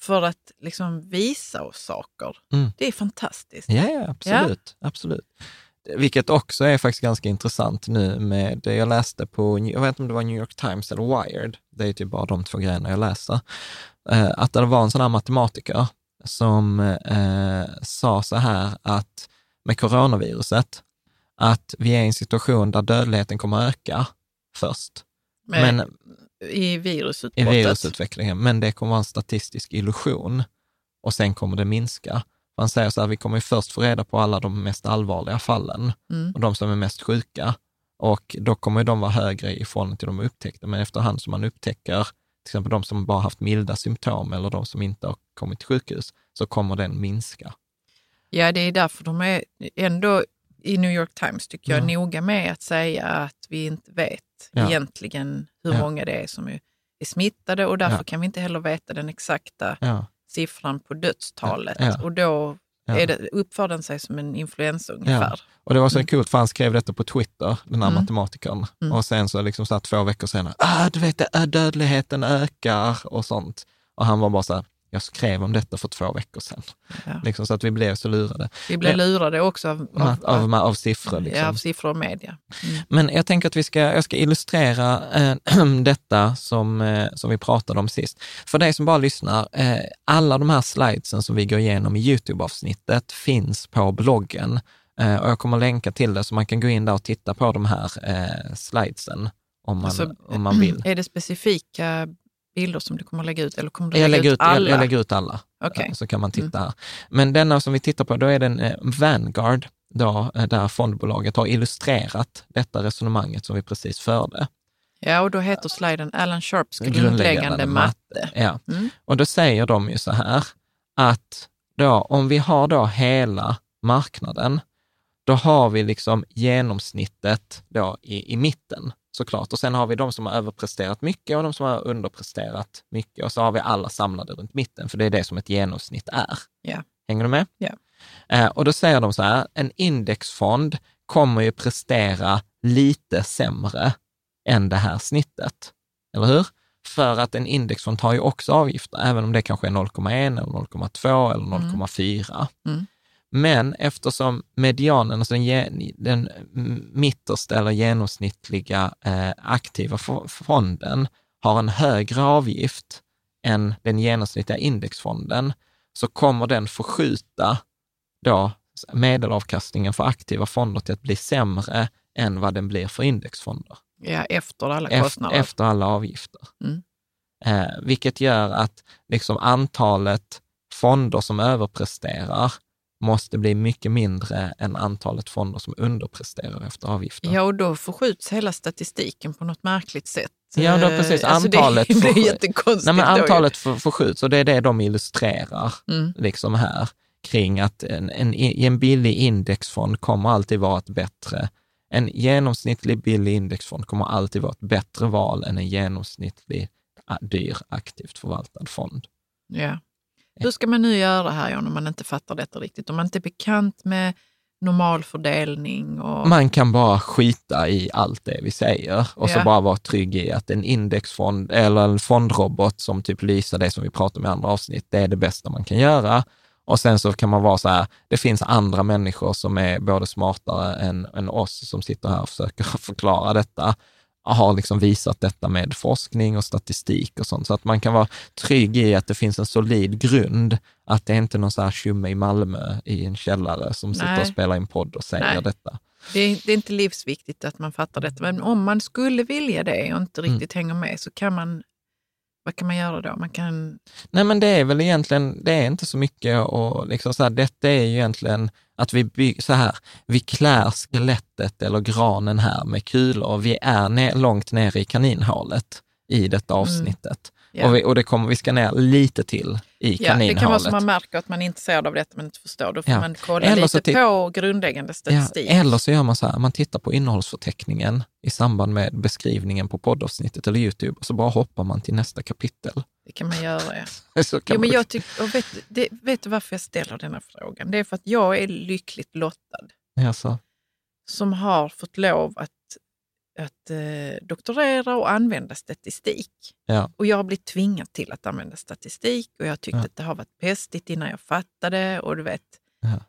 för att liksom visa oss saker. Mm. Det är fantastiskt. Ja, ja absolut. absolut. Vilket också är faktiskt ganska intressant nu med det jag läste på, jag vet inte om det var New York Times eller Wired, det är typ bara de två grejerna jag läser, eh, att det var en sån här matematiker som eh, sa så här att med coronaviruset, att vi är i en situation där dödligheten kommer att öka först, Men, men I i virusutbrottet. virusutvecklingen, men det kommer vara en statistisk illusion och sen kommer det minska. Han säger så här, vi kommer ju först få reda på alla de mest allvarliga fallen Mm. och de som är mest sjuka och då kommer de vara högre i förhållande till de upptäckta, men efterhand som man upptäcker till exempel de som bara haft milda symptom eller de som inte har kommit till sjukhus, så kommer den minska. Ja, det är därför de är ändå i New York Times tycker jag Ja. noga med att säga att vi inte vet Ja. egentligen hur Ja. många det är som är, är smittade och därför Ja. kan vi inte heller veta den exakta siffran på dödstalet. Ja. Och då är det, uppför den sig som en influensa ungefär. och det var så Mm. coolt för han skrev detta på Twitter, den här Mm. matematikern. Mm. Och sen så liksom så här två veckor senare, ah, du vet, är dödligheten ökar och sånt. Och han var bara så här, jag skrev om detta för två veckor sedan. Ja. Liksom, så att vi blev så lurade Vi blev Ja. lurade också av, av, av, av, siffror. Liksom. ja, av siffror och media. Mm. Men jag tänker att vi ska, jag ska illustrera eh, (clears throat) detta som, eh, som vi pratade om sist. För dig som bara lyssnar, eh, alla de här slidesen som vi går igenom i YouTube-avsnittet finns på bloggen. Eh, och jag kommer länka till det, så man kan gå in där och titta på de här eh, slidesen om man, Alltså, om man vill. (clears throat) Är det specifika bilder som du kommer att lägga ut eller kommer du Jag lägga lägger, ut jag, alla? jag lägger ut alla. Mm. Eh, så kan man titta här. Men denna som vi tittar på, då är den eh, Vanguard, då, eh, där fondbolaget har illustrerat detta resonemanget som vi precis förde. Ja, och då heter sliden Alan Sharps Grundläggande grundläggande matte. Ja. Mm. Och då säger de ju så här att då, om vi har då hela marknaden, då har vi liksom genomsnittet då i, i mitten såklart. Och sen har vi de som har överpresterat mycket och de som har underpresterat mycket. Och så har vi alla samlade runt mitten, för det är det som ett genomsnitt är. Ja. Hänger du med? Ja. Eh, och då säger de så här, en indexfond kommer ju prestera lite sämre än det här snittet. Eller hur? För att en indexfond tar ju också avgifter, även om det kanske är 0,1 eller 0,2 eller 0,4. Mm. Men eftersom medianen, alltså den, den mittersta eller genomsnittliga eh, aktiva fo- fonden har en högre avgift än den genomsnittliga indexfonden, så kommer den förskjuta då medelavkastningen för aktiva fonder till att bli sämre än vad den blir för indexfonder Ja, efter alla kostnader. efter alla avgifter. Mm. Eh, vilket gör att liksom antalet fonder som överpresterar måste bli mycket mindre än antalet fonder som underpresterar efter avgifter. Ja, och då förskjuts hela statistiken på något märkligt sätt. Ja, då Eh, precis. alltså det- Antalet. (laughs) Nej, men då ju. antalet för, förskjuts och det är det de illustrerar Mm. liksom här kring att en, en, en billig indexfond kommer alltid vara ett bättre, en genomsnittlig billig indexfond kommer alltid vara ett bättre val än en genomsnittlig dyr aktivt förvaltad fond. Ja. Hur ska man nu göra här John, om man inte fattar detta riktigt? Om man inte är bekant med normalfördelning och... Man kan bara skita i allt det vi säger och så Ja. bara vara trygg i att en indexfond eller en fondrobot som typ Lysa, det som vi pratade om i andra avsnitt, det är det bästa man kan göra. Och sen så kan man vara så här, det finns andra människor som är både smartare än, än oss som sitter här och försöker (laughs) förklara detta, har liksom visat detta med forskning och statistik och sånt, så att man kan vara trygg i att det finns en solid grund, att det är inte någon så här tjomme i Malmö i en källare som sitter Nej. och spelar in podd och säger Nej. detta. Det är, det är inte livsviktigt att man fattar detta, men om man skulle vilja det och inte Mm. riktigt hänger med så kan man, vad kan man göra då? Man kan, Nej, men det är väl egentligen, det är inte så mycket och liksom så här, detta är ju egentligen att vi bygger så här, vi klär skelettet eller granen här med kulor och vi är ner, långt ner i kaninhålet i detta avsnittet. Ja. Och, vi, och det kommer, vi ska ner lite till i det kaninhålet. kan vara så man märker att man är intresserad av detta men inte förstår. Då får Ja. man kolla Eller lite på grundläggande statistik. eller så gör man så här, man tittar på innehållsförteckningen i samband med beskrivningen på poddavsnittet eller YouTube och så bara hoppar man till nästa kapitel. Det kan man göra. Ja. (laughs) Så kan Jo, men man- jag tyck, och vet, det, vet du varför jag ställer denna frågan? Det är för att jag är lyckligt lottad ja, så. som har fått lov att, att eh, doktorera och använda statistik. Ja. Och jag har blivit tvingad till att använda statistik och jag tyckte Ja. att det har varit pestigt innan jag fattade och du vet. Ja.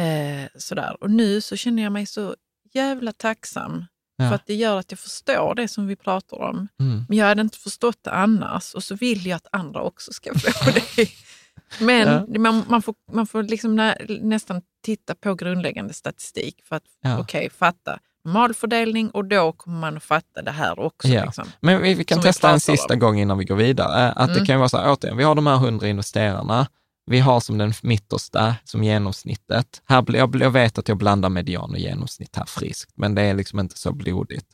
Eh, sådär. Och nu så känner jag mig så jävla tacksam för att det gör att jag förstår det som vi pratar om. Mm. Men jag hade inte förstått det annars och så vill jag att andra också ska få (laughs) det. Men man, man får, man får liksom nä, nästan titta på grundläggande statistik för att Ja. okej, fatta normalfördelning och då kommer man att fatta det här också. Ja. Liksom. Men vi, vi kan testa en sista om. gång innan vi går vidare. Att det Mm. kan ju vara så här, återigen, vi har de här 100 investerarna. Vi har som den mittersta, som genomsnittet. Här, jag, jag vet att jag blandar median och genomsnitt här friskt, men det är liksom inte så blodigt.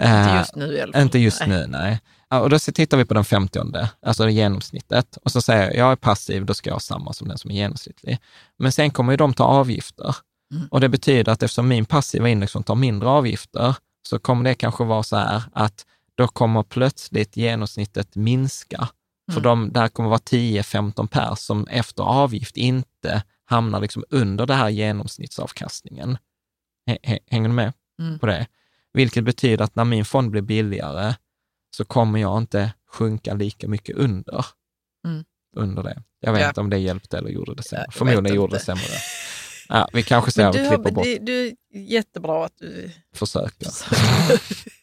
Inte Eh, just nu i alla fall. inte just Nej. nu, nej. Och då tittar vi på den femtionde, alltså det genomsnittet. Och så säger jag, jag är passiv, då ska jag ha samma som den som är genomsnittlig. Men sen kommer ju de ta avgifter. Mm. Och det betyder att eftersom min passiva index tar mindre avgifter, så kommer det kanske vara så här att då kommer plötsligt genomsnittet minska. För Mm. de, där kommer vara 10-15 pers som efter avgift inte hamnar liksom under det här genomsnittsavkastningen. Hänger du med Mm. på det? Vilket betyder att när min fond blir billigare så kommer jag inte sjunka lika mycket under, Mm. under det. Jag vet Ja. inte om det hjälpte eller gjorde det sämre. Förmodligen gjorde det sämre. (laughs) Ja, vi kanske du, klipper har, bort, du, du, jättebra att du... försöker. (laughs)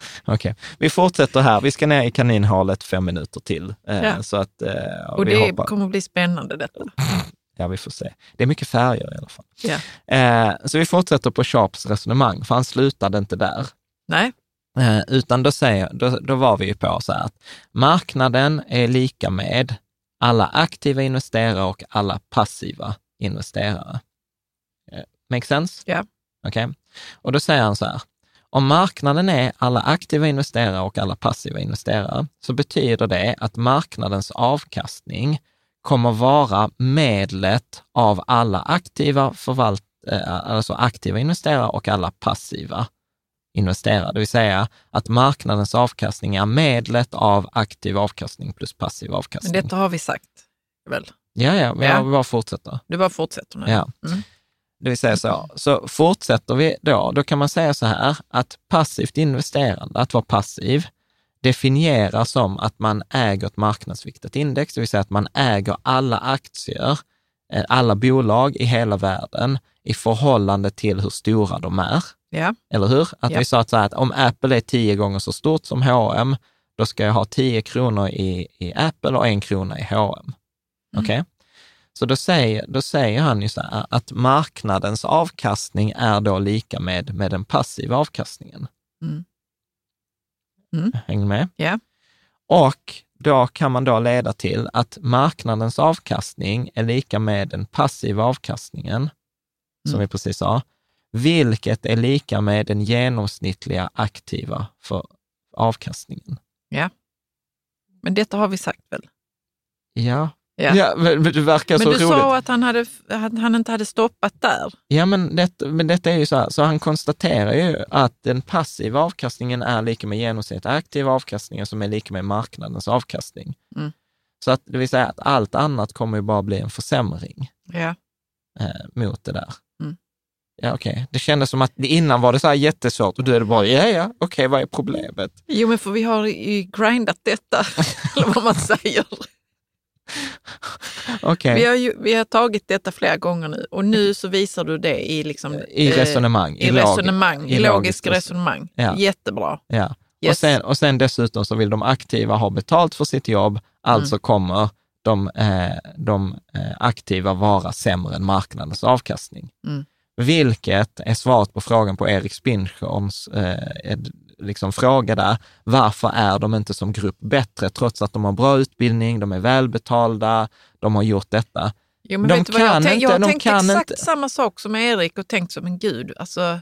(laughs) Okej, vi fortsätter här. Vi ska ner i kaninhålet fem minuter till. Eh, Ja. Så att, eh, Och det hoppar. kommer att bli spännande detta. (laughs) Ja, vi får se. Det är mycket färger i alla fall. Ja. Eh, så vi fortsätter på Sharps resonemang, för han slutade inte där. Nej, utan då, säger, då, då var vi ju på så här att marknaden är lika med alla aktiva investerare och alla passiva investerare. Make sense? Ja. Okej. Och då säger han så här, om marknaden är alla aktiva investerare och alla passiva investerare, så betyder det att marknadens avkastning kommer vara medlet av alla aktiva förvalt, eh, alltså aktiva investerare och alla passiva investerare. Det vill säga att marknadens avkastning är medlet av aktiv avkastning plus passiv men avkastning. detta har vi sagt. Väl? Ja, ja, men Ja. bara fortsätter. Du bara fortsätter nu. Ja. Mm. Det vill säga så. Så fortsätter vi då, då kan man säga så här att passivt investerande, att vara passiv, definieras som att man äger ett marknadsviktat index, det vill säga att man äger alla aktier, eh, alla bolag i hela världen i förhållande till hur stora de är. Ja. Eller hur? Att Ja. vi sa att, så här, att om Apple är tio gånger så stort som H&M, då ska jag ha 10 kronor i, i Apple och en krona i H&M. Okej? Så då säger, då säger han ju så här att marknadens avkastning är då lika med, med den passiva avkastningen. Mm. Mm. Hänger med? Ja. Och då kan man då leda till att marknadens avkastning är lika med den passiva avkastningen, som Mm. vi precis sa, vilket är lika med den genomsnittliga aktiva för avkastningen. Men detta har vi sagt väl? Ja, Ja. ja men, men det verkar Men så du roligt. sa att han, hade, att han inte hade stoppat där. Ja, men, det, men detta är ju så här, så han konstaterar ju att den passiva avkastningen är lika med genomsnitt aktiva avkastningen som är lika med marknadens avkastning. Mm. Så att det vill säga att allt annat kommer ju bara bli en försämring Ja. eh, mot det där. Mm. Ja, okej. Det kändes som att innan var det så här jättesvårt och du är det bara, ja, ja, okej, vad är problemet? Jo, men för vi har ju grindat detta, (laughs) eller vad man säger. (laughs) Okej, Vi, har ju, vi har tagit detta flera gånger nu och nu så visar du det i, liksom, i eh, resonemang, i, log- resonemang, i, i logisk logiskt res- resonemang. Ja. Jättebra. Ja. Och, Yes. sen, och sen dessutom så vill de aktiva ha betalt för sitt jobb, alltså Mm. kommer de, eh, de eh, aktiva vara sämre än marknadens avkastning. Mm. Vilket är svaret på frågan på Erik Spinchoms eh, liksom fråga där. Varför är de inte som grupp bättre, trots att de har bra utbildning, de är välbetalda, de har gjort detta. Jo, men De vet jag, kan tänk, inte- jag har de tänkt exakt inte. samma sak som Erik och tänkt som en gud. Alltså,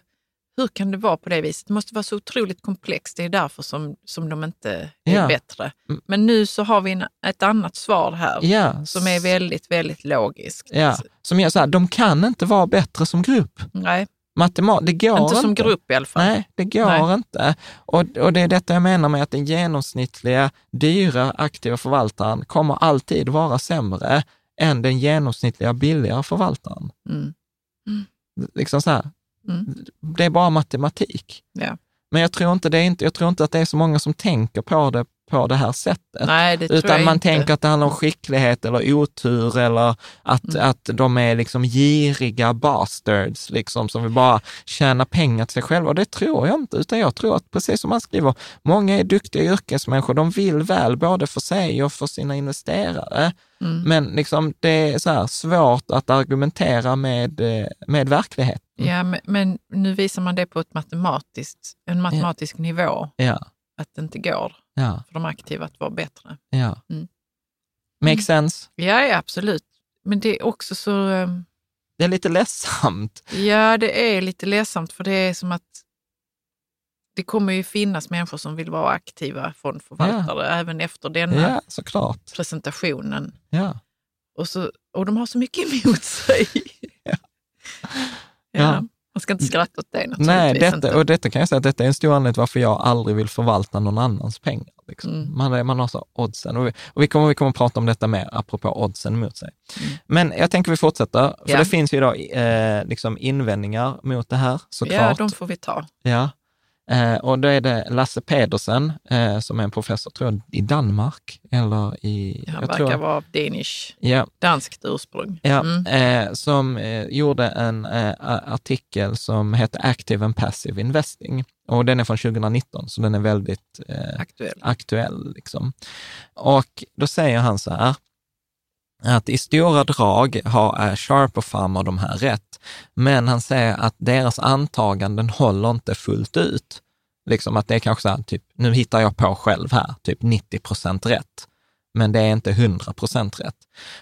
hur kan det vara på det viset? Det måste vara så otroligt komplext. Det är därför som, som de inte är Ja. bättre. Mm. Men nu så har vi en, ett annat svar här Ja, som är väldigt, väldigt logiskt. ja, som gör så här, de kan inte vara bättre som grupp. Nej, Matemat, det går inte som grupp i alla fall. Nej, det går Nej. inte. Och, och det är detta jag menar med att den genomsnittliga, dyra, aktiva förvaltaren kommer alltid vara sämre än den genomsnittliga, billigare förvaltaren. Mm. Liksom så här, Mm. det är bara matematik. Ja. Men jag tror, inte det är inte, jag tror inte att det är så många som tänker på det på det här sättet. Nej, Utan man inte. tänker att det handlar om skicklighet eller otur eller att, Mm. att de är liksom giriga bastards liksom, som vill bara tjäna pengar till sig själva. Och det tror jag inte, utan jag tror att precis som man skriver, många är duktiga yrkesmänniskor, de vill väl både för sig och för sina investerare. Mm. Men liksom, det är så svårt att argumentera med, eh, med verkligheten. Ja, men, men nu visar man det på ett matematiskt, en matematisk nivå, Ja, att det inte går ja, för de aktiva att vara bättre. ja. Mm. Make sense? Ja, ja, absolut. Men det är också så... ehm, Det är lite ledsamt. Ja, det är lite ledsamt för det är som att det kommer ju finnas människor som vill vara aktiva fondförvaltare även efter denna Ja, såklart. presentationen. Ja. Och, så, och de har så mycket (laughs) emot sig. Ja. Ja. Ja. Man ska inte skratta åt det naturligtvis. Nej, detta, och detta kan jag säga att detta är en stor anledning till varför jag aldrig vill förvalta någon annans pengar. Liksom. Mm. Man, man har så oddsen. Och vi, och vi, kommer, vi kommer att prata om detta mer, apropå oddsen mot sig. Men jag tänker vi fortsätter, för Mm. Ja. det finns ju då eh, liksom invändningar mot det här, Ja, såklart. de får vi ta. Ja. Eh, och då är det Lasse Pedersen, eh, som är en professor, tror jag, i Danmark, eller i... Han jag verkar tror, vara Danish, Ja, danskt ursprung. Ja, Mm. eh, som gjorde en artikel som heter Active and Passive Investing. Och den är från 2019, så den är väldigt Aktuell. aktuell. Liksom. Och då säger han så här, att i stora drag har eh, Sharp och Farmer de här rätt, men han säger att deras antaganden håller inte fullt ut. Liksom att det är kanske så här, typ, nu hittar jag på själv här, typ 90 procent rätt, men det är inte 100 procent rätt.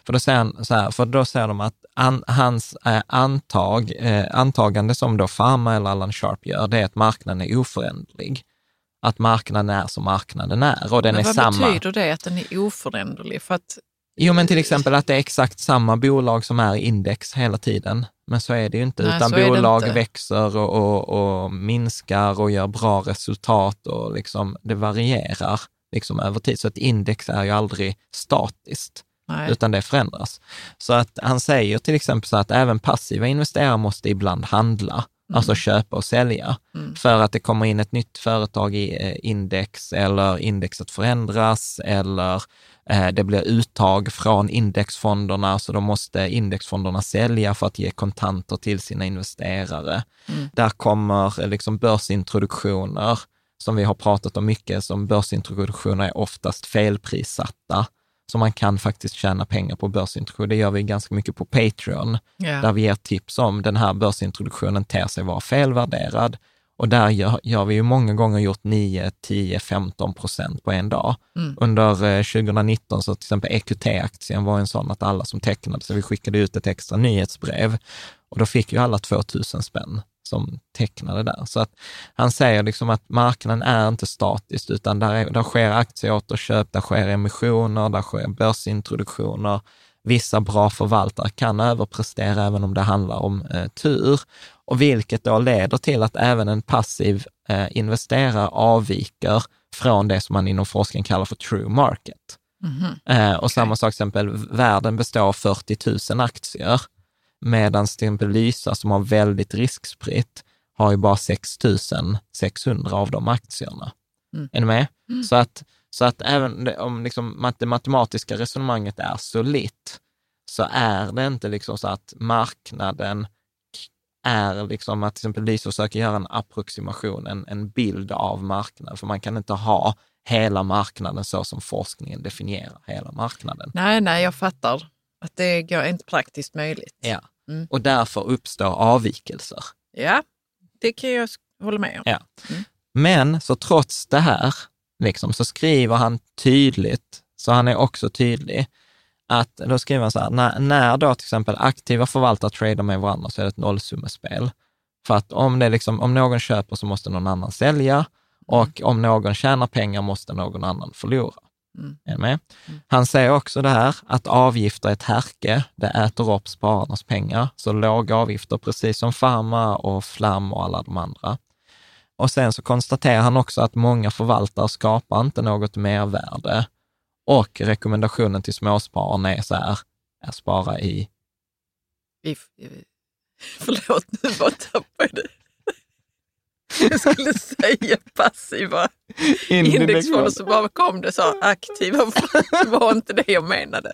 För då säger han så här, för då säger de att an, hans eh, antag, eh, antagande som då Pharma eller Allan Sharp gör, det är att marknaden är oföränderlig. Att marknaden är som marknaden är och den Men är vad samma. betyder det att den är oföränderlig? För att, Jo, men till exempel att det är exakt samma bolag som är i index hela tiden. Men så är det ju inte, Nej, utan bolag inte. växer och, och, och minskar och gör bra resultat och liksom det varierar liksom över tid. Så ett index är ju aldrig statiskt, nej. utan det förändras. Så att han säger till exempel så att även passiva investerare måste ibland handla, alltså köpa och sälja, Mm. för att det kommer in ett nytt företag i eh, index eller indexet förändras eller det blir uttag från indexfonderna, så då måste indexfonderna sälja för att ge kontanter till sina investerare. Mm. Där kommer eh, liksom börsintroduktioner, som vi har pratat om mycket, som börsintroduktioner är oftast felprissatta. Så man kan faktiskt tjäna pengar på börsintroduktion. Det gör vi ganska mycket på Patreon ja. där vi ger tips om den här börsintroduktionen ter sig vara felvärderad. Och där gör, gör vi ju många gånger gjort 9, 10, 15 procent på en dag. Mm. Under eh, 2019 så till exempel EQT-aktien var en sån att alla som tecknade, så vi skickade ut ett extra nyhetsbrev och då fick ju alla 2000 spänn som tecknade där. Så att han säger liksom att marknaden är inte statisk, utan där, är, där sker aktieåterköp, där sker emissioner, där sker börsintroduktioner. Vissa bra förvaltare kan överprestera även om det handlar om eh, tur, och vilket då leder till att även en passiv eh, investerare avviker från det som man inom forskning kallar för true market. Mhm. Eh, och samma sak, till exempel, världen består av 40 000 aktier, medan till exempel Lysa som har väldigt riskspritt har ju bara 6 600 av de aktierna. Mm. Är ni med? Mm. Så att, så att även om liksom det matematiska resonemanget är solitt, så är det inte liksom så att marknaden är liksom att till exempel Lysa försöker göra en approximation, en, en bild av marknaden, för man kan inte ha hela marknaden så som forskningen definierar hela marknaden. Nej, nej, jag fattar att det går inte praktiskt möjligt. Ja. Mm. Och därför uppstår avvikelser. Ja, det kan jag hålla med om. Ja. Men så trots det här, liksom, så skriver han tydligt, så han är också tydlig, att då skriver han så här, när, när då till exempel aktiva förvaltare tradar med varandra så är det ett nollsummespel. För att om, det liksom, om någon köper så måste någon annan sälja och om någon tjänar pengar måste någon annan förlora. Mm. Är med? Han säger också det här att avgifter är ett härke, det äter upp spararnas pengar. Så låga avgifter, precis som Pharma och Flam och alla de andra. Och sen så konstaterar han också att många förvaltare skapar inte något mervärde. Och rekommendationen till småspararna är så här, är spara i Vi, f- förlåt, nu bara tappade jag det. (laughs) Jag skulle säga passiva indexfonder, så bara kom det så aktiva, det var inte det jag menade.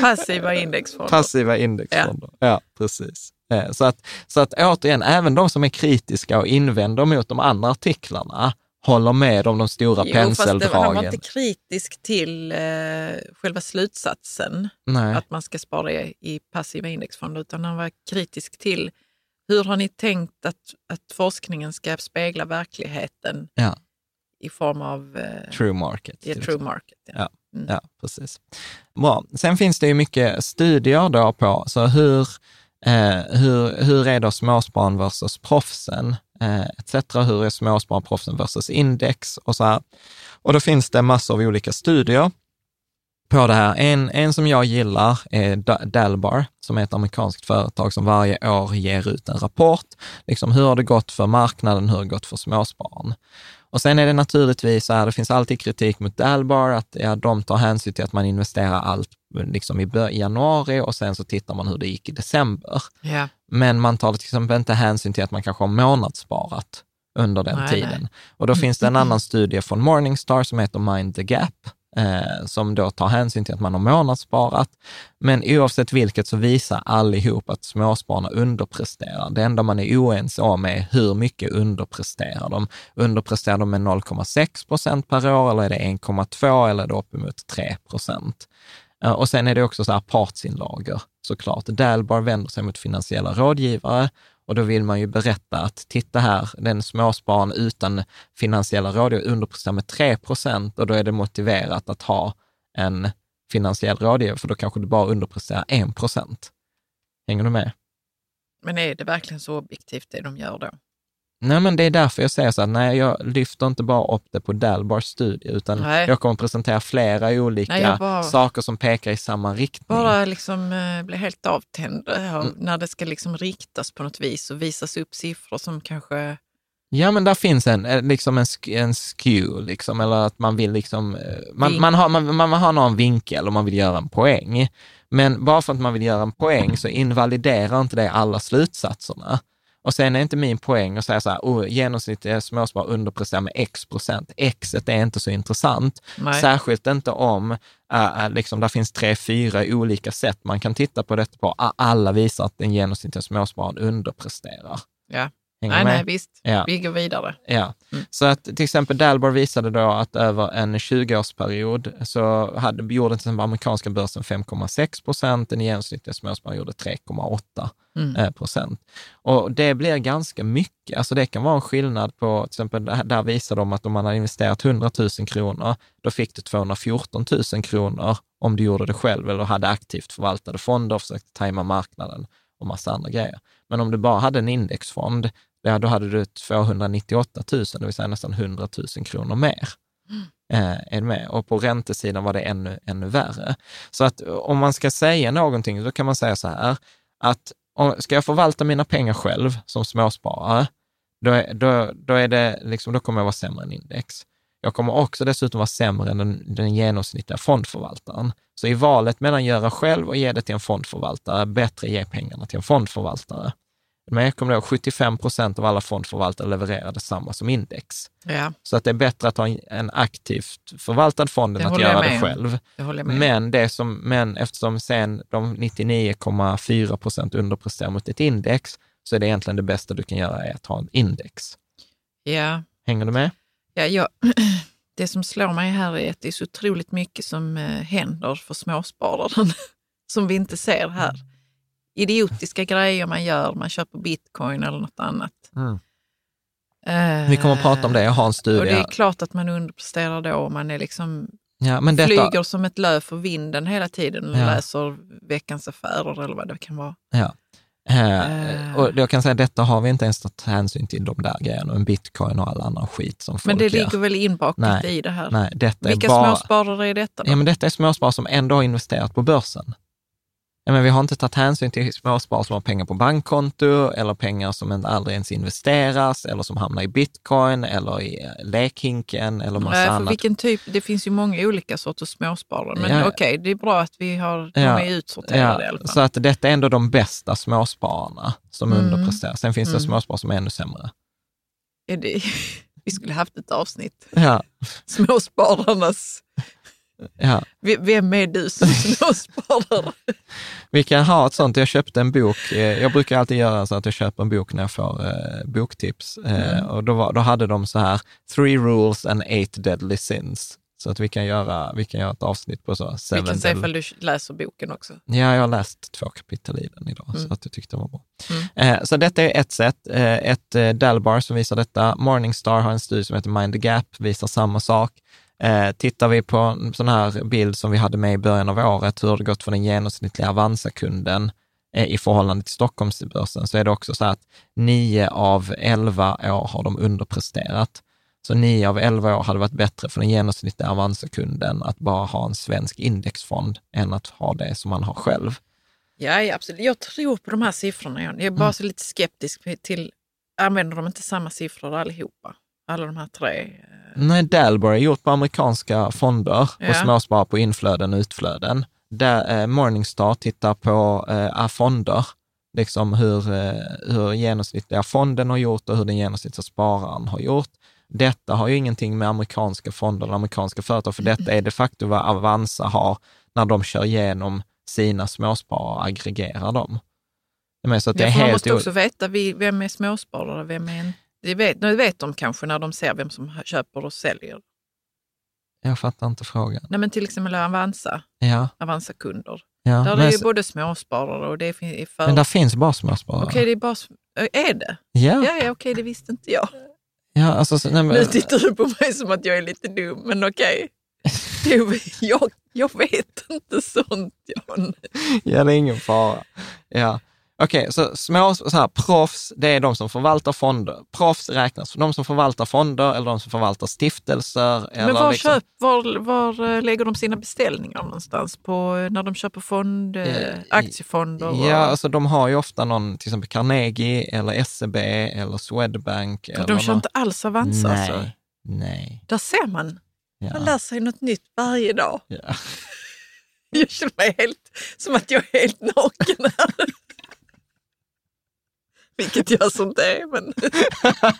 Passiva indexfonder. Passiva indexfonder. Ja, precis. Eh, Så att, så att återigen, även de som är kritiska och invänder mot de andra artiklarna håller med om de stora Jo, fast det, han var penseldragen. inte kritisk till eh, själva slutsatsen, Nej. att man ska spara i, i passiva indexfonder, utan han var kritisk till hur har ni tänkt att, att forskningen ska spegla verkligheten Ja. i form av eh, True market. till true market? Ja. Ja. Mm. Ja, precis. Bra. Sen finns det ju mycket studier då på, så hur, eh, hur, hur är då småspararen versus proffsen? eh, etc. Hur är småspararproffsen versus index och så här. Och då finns det massor av olika studier på det här. En, en som jag gillar är Dalbar, som är ett amerikanskt företag som varje år ger ut en rapport. Liksom hur har det gått för marknaden, hur har det gått för småspararen? Och sen är det naturligtvis så här, det finns alltid kritik mot Dalbar, att ja, de tar hänsyn till att man investerar allt liksom i januari och sen så tittar man hur det gick i december. Ja. Men man tar till exempel inte hänsyn till att man kanske har månadssparat under den Nej, tiden. nej. Och då finns det en annan studie från Morningstar som heter Mind the Gap, eh, som då tar hänsyn till att man har månadssparat. Men oavsett vilket så visar allihop att småspararna underpresterar. Det enda man är oense om är hur mycket underpresterar de? Underpresterar de med 0,6 procent per år eller är det 1,2 eller är det uppemot 3 procent? Eh, Och sen är det också så här partsinlagor såklart. Dalbar vänder sig mot finansiella rådgivare och då vill man ju berätta att titta här, den småspararen utan finansiella rådgivare underpresterar med 3 procent och då är det motiverat att ha en finansiell rådgivare, för då kanske du bara underpresterar 1 procent. Hänger du med? Men är det verkligen så objektivt det de gör då? Nej, men det är därför jag säger så här, nej, jag lyfter inte bara upp det på Dalbars studie, utan Nej. jag kommer presentera flera olika Nej, bara- saker som pekar i samma riktning. Bara liksom eh, bli helt avtänd eh, Mm. när det ska liksom riktas på något vis och visas upp siffror som kanske... Ja, men där finns en, eh, liksom en, en skew, liksom, eller att man vill liksom, eh, man, man, har, man, man har någon vinkel och man vill göra en poäng. Men bara för att man vill göra en poäng så invaliderar inte det alla slutsatserna. Och sen är inte min poäng att säga så här, oh, genomsnittliga småsparare underpresterar med x procent. Xet är inte så intressant. Nej. Särskilt inte om, äh, liksom, där finns tre, fyra olika sätt man kan titta på detta på. Alla visar att den genomsnittliga småspararen underpresterar. Ja. Hänger Nej, med? nej, visst. Ja. Vi går vidare. Ja, Mm. så att till exempel Dalbar visade då att över en 20-årsperiod så hade, gjorde exempel amerikanska börsen 5,6 procent, den genomsnittliga småspararen gjorde 3,8 Mm. eh, procent. Och det blir ganska mycket, alltså det kan vara en skillnad på, till exempel där, där visar de att om man har investerat 100 000 kronor, då fick du 214 000 kronor om du gjorde det själv eller hade aktivt förvaltade fonder och försökte tajma marknaden och massa andra grejer. Men om du bara hade en indexfond, ja, då hade du 298 000, det vill säga nästan 100 000 kronor mer. Eh, är med? Och på räntesidan var det ännu, ännu värre. Så att eh, om man ska säga någonting, då kan man säga så här, att om, ska jag förvalta mina pengar själv som småsparare, då, är, då, då, är det liksom, då kommer jag vara sämre än index. Jag kommer också dessutom vara sämre än den, den genomsnittliga fondförvaltaren. Så i valet mellan göra själv och ge det till en fondförvaltare, bättre ge pengarna till en fondförvaltare. Men jag kommer ihåg 75 procent av alla fondförvaltare levererar detsamma som index. Ja, Så att det är bättre att ha en- aktivt förvaltad fond än att göra det själv. det. Men, det som, men eftersom sen de 99,4 procent underpresterar mot ett index, så är det egentligen det bästa du kan göra är att ha en index. Ja, Hänger du med? Ja, jag, (clears throat) det som slår mig här är att det är så otroligt mycket som eh, händer för småspararen (laughs) som vi inte ser här. Idiotiska grejer man gör, man köper bitcoin eller något annat. Eh, Vi kommer att prata om det, jag har en Och studie. det är klart att man underpresterar då och man är liksom ja, men detta, flyger som ett löv för vinden hela tiden och Ja. läser Veckans Affärer eller vad det kan vara. Ja. Eh, och jag kan säga att detta har vi inte ens tagit hänsyn till de där grejerna, en bitcoin och all annan skit som folk Men det gör. ligger väl inbakat Nej, i det här. Nej, detta Vilka är bara... småsparare är detta då? Ja, men detta är småsparare som ändå har investerat på börsen. Ja, men vi har inte tagit hänsyn till småsparare som har pengar på bankkonto eller pengar som aldrig ens investeras eller som hamnar i bitcoin eller i eh, lekhinken eller massa Nej, för annat. vilken typ, det finns ju många olika sorters småsparare. Men Ja. okej, det är bra att vi har, de Ja. är utsorterade i alla Ja, fall. så att detta är ändå de bästa småspararna som Mm. underpresterar. Sen finns det Mm. småsparare som är ännu sämre. Är det, (laughs) vi skulle haft ett avsnitt, Ja, småspararnas... ja. Vem är du som (laughs) småsparare? Vi kan ha ett sånt. Jag köpte en bok. eh, Jag brukar alltid göra så att jag köper en bok när jag får eh, boktips. Eh, Mm. och då, var, då hade de så här, three rules and eight deadly sins. Så att vi kan göra, vi kan göra ett avsnitt på så. Vi kan se ifall du läser boken också. Ja, jag har läst två kapitel i den idag, Mm. så att jag tyckte det var bra. Mm. Eh, så detta är ett sätt. Eh, ett eh, Dalbar som visar detta. Morningstar har en studie som heter Mind the Gap, visar samma sak. Eh, tittar vi på en sån här bild som vi hade med i början av året, hur det gått för den genomsnittliga Avanza-kunden eh, i förhållande till Stockholmsbörsen så är det också så att nio av elva år har de underpresterat. Så nio av elva år hade varit bättre för den genomsnittliga Avanza-kunden att bara ha en svensk indexfond än att ha det som man har själv. Ja, ja, absolut. Jag tror på de här siffrorna. Jag är bara Mm. så lite skeptisk till, använder de inte samma siffror allihopa? Alla de här tre? eh, Nej, Dalbar är gjort på amerikanska fonder Ja. och småsparar på inflöden och utflöden. Där, eh, Morningstar tittar på eh, fonder, liksom hur, eh, hur genomsnittliga fonden har gjort och hur den genomsnittliga spararen har gjort. Detta har ju ingenting med amerikanska fonder eller amerikanska företag, för detta är de facto vad Avanza har när de kör igenom sina småsparare och aggregerar dem. Är så att det är Ja, för man helt måste också veta vem är småsparare, vem är en... Det vet, det vet de kanske när de ser vem som köper och säljer. Jag fattar inte frågan. Nej, men till exempel Avanza, Ja, Avanza-kunder. ja. Där är Men, ju både småsparare och det är för... men där finns bara småsparare. Okej, det är bara... Är det? Ja, Ja, ja okej, det visste inte jag. ja alltså, så- nej, men, Nu tittar du på mig som att jag är lite dum, men okej. (laughs) Du, jag, jag vet inte sånt, Jan. Ja, det är ingen fara. Ja. Okej, så små, så här, proffs, det är de som förvaltar fonder. Proffs räknas för de som förvaltar fonder eller de som förvaltar stiftelser. Men var, liksom, köp, var, var eh, lägger de sina beställningar någonstans? På, eh, när de köper fond, eh, aktiefonder? och- Ja, alltså de har ju ofta någon, till exempel Carnegie eller SEB eller Swedbank. Eller de kör någon- inte alls Avanza Nej, alltså. nej. Där ser man. Man Ja. lär sig något nytt varje dag. Ja. (laughs) Jag känner mig helt som att jag är helt naken här. (laughs) (laughs) Vilket jag som det är, men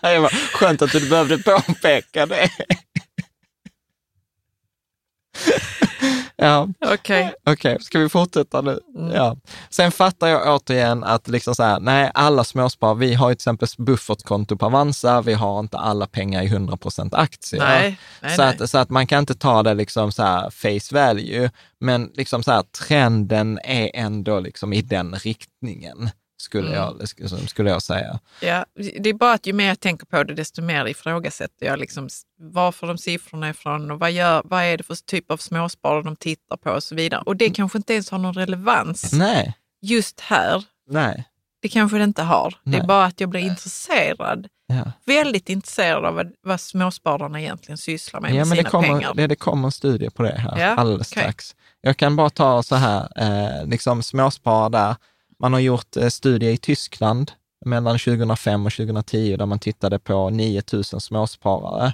(laughs) Jag bara, Skönt att du behövde påpeka det. ja. okej. Okej, ska vi fortsätta nu? Mm. Ja. Sen fattar jag återigen att liksom så här, nej, alla småsparare, vi har ju till exempel buffertkonto på Avanza, vi har inte alla pengar i 100 aktier. Nej, nej, så, nej. Att, så att man kan inte ta det liksom så här face value, men liksom så här, trenden är ändå liksom i den riktningen, skulle, Mm. jag, skulle jag säga. Ja, det är bara att ju mer jag tänker på det, desto mer ifrågasätter jag liksom varför de siffrorna är ifrån och vad, gör, vad är det för typ av småsparare de tittar på och så vidare. Och det kanske inte ens har någon relevans Nej, just här. nej. Det kanske det inte har. Det Nej. är bara att jag blir intresserad, Ja. väldigt intresserad av vad, vad småspararna egentligen sysslar med Ja, med men sina det kommer, pengar. det, det kommer en studie på det här Ja, alldeles okej. strax. Jag kan bara ta så här, eh, liksom småsparare där. Man har gjort eh, studier i Tyskland mellan 2005 och 2010 där man tittade på 9000 småsparare.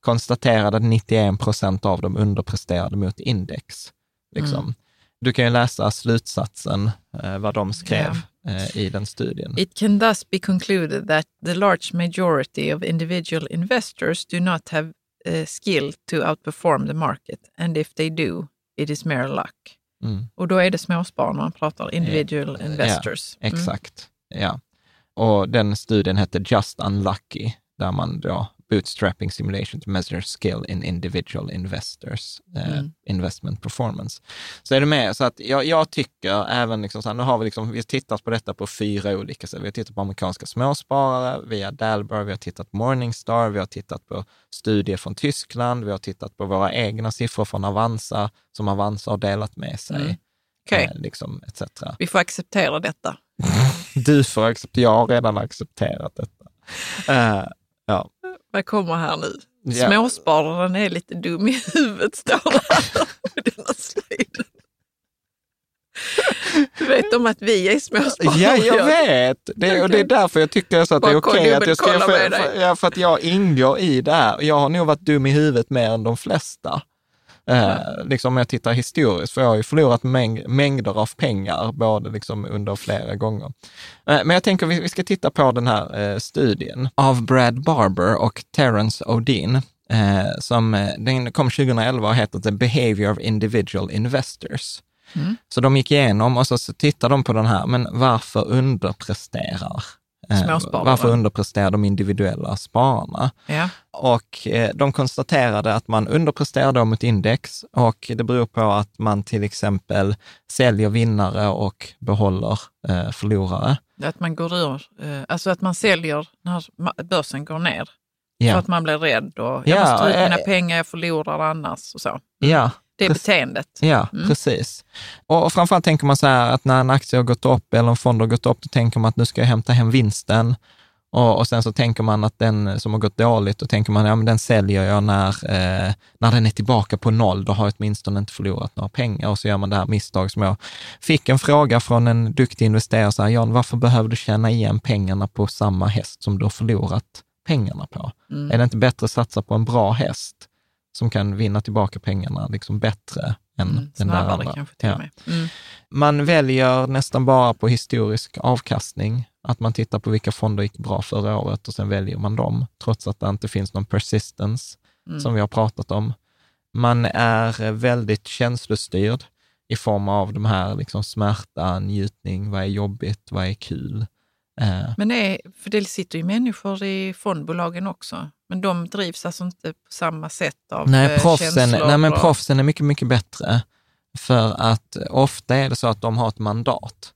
Konstaterade att 91 procent av dem underpresterade mot index. Liksom. Mm. Du kan ju läsa slutsatsen, eh, vad de skrev eh, i den studien. It can thus be concluded that the large majority of individual investors do not have uh, skill to outperform the market and if they do, it is mere luck. Mm. Och då är det småspararna man pratar, individual investors. Mm. Exakt, ja. Och den studien hette Just Unlucky, där man då bootstrapping simulation to measure skill in individual investors eh, Mm. investment performance. Så är det med, så att jag, jag tycker även liksom så här, nu har vi liksom, vi har tittat på detta på fyra olika sätt. Vi har tittat på amerikanska småsparare via Dalbar, vi har tittat på Morningstar, vi har tittat på studier från Tyskland, vi har tittat på våra egna siffror från Avanza, som Avanza har delat med sig. Mm. Okej, Eh, liksom, etc. vi får acceptera detta. (laughs) Du får acceptera, jag har redan accepterat detta. Eh, ja. Vad kommer här nu? Ja. Småspararen är lite dum i huvudet, står det här på denna sliden. Du vet om att vi är småsparare. Ja, jag vet. Det, och det är därför jag tycker så att det är Bara okej kolla- att jag ska... För, för, ja, för att jag ingår i det här. Jag har nog varit dum i huvudet mer än de flesta. Eh, liksom om jag tittar historiskt, för jag har ju förlorat mäng, mängder av pengar, både liksom under flera gånger. Eh, men jag tänker vi, vi ska titta på den här eh, studien av Brad Barber och Terence O'Dean, eh, som den kom 2011 och heter The Behavior of Individual Investors. Mm. Så de gick igenom och så, så tittar de på den här, men varför underpresterar eh, Småsparare. Varför underpresterar de individuella spararna? Ja. Och eh, de konstaterade att man underpresterar då mot index och det beror på att man till exempel säljer vinnare och behåller eh, förlorare. Att man går ur, alltså att man säljer när börsen går ner. Ja, att man blir rädd och Ja, jag måste ta ut mina pengar, jag förlorar annars och så. ja Det är Precis. beteendet. Ja, Mm. precis. Och framförallt tänker man så här att när en aktie har gått upp eller en fond har gått upp, då tänker man att nu ska jag hämta hem vinsten. Och, och sen så tänker man att den som har gått dåligt, då tänker man, ja men den säljer jag när, eh, när den är tillbaka på noll, då har jag åtminstone inte förlorat några pengar. Och så gör man det här misstag som jag fick en fråga från en duktig investerare, så här, Jan, varför behöver du tjäna igen pengarna på samma häst som du har förlorat pengarna på? Mm. Är det inte bättre att satsa på en bra häst som kan vinna tillbaka pengarna liksom bättre än Mm, den där andra? Ja. Mm. Man väljer nästan bara på historisk avkastning, att man tittar på vilka fonder gick bra förra året och sen väljer man dem, trots att det inte finns någon persistence, Mm. som vi har pratat om. Man är väldigt känslostyrd i form av de här liksom smärta, njutning, vad är jobbigt, vad är kul. Eh, Men det är, för det sitter ju människor i fondbolagen också, men de drivs alltså inte på samma sätt av Nej, eh, proffsen, känslor nej men och- proffsen är mycket, mycket bättre. För att ofta är det så att de har ett mandat.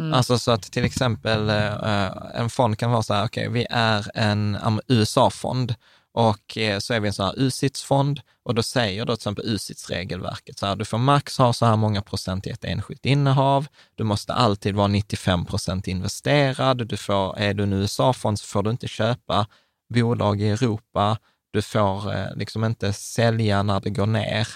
Mm. Alltså så att till exempel eh, en fond kan vara så här, okej, vi är en USA-fond och eh, så är vi en sån här USITS-fond och då säger då till exempel USITS-regelverket så här, du får max ha så här många procent i ett enskilt innehav, du måste alltid vara 95 procent investerad, du får, är du en USA-fond så får du inte köpa bolag i Europa, du får eh, liksom inte sälja när det går ner,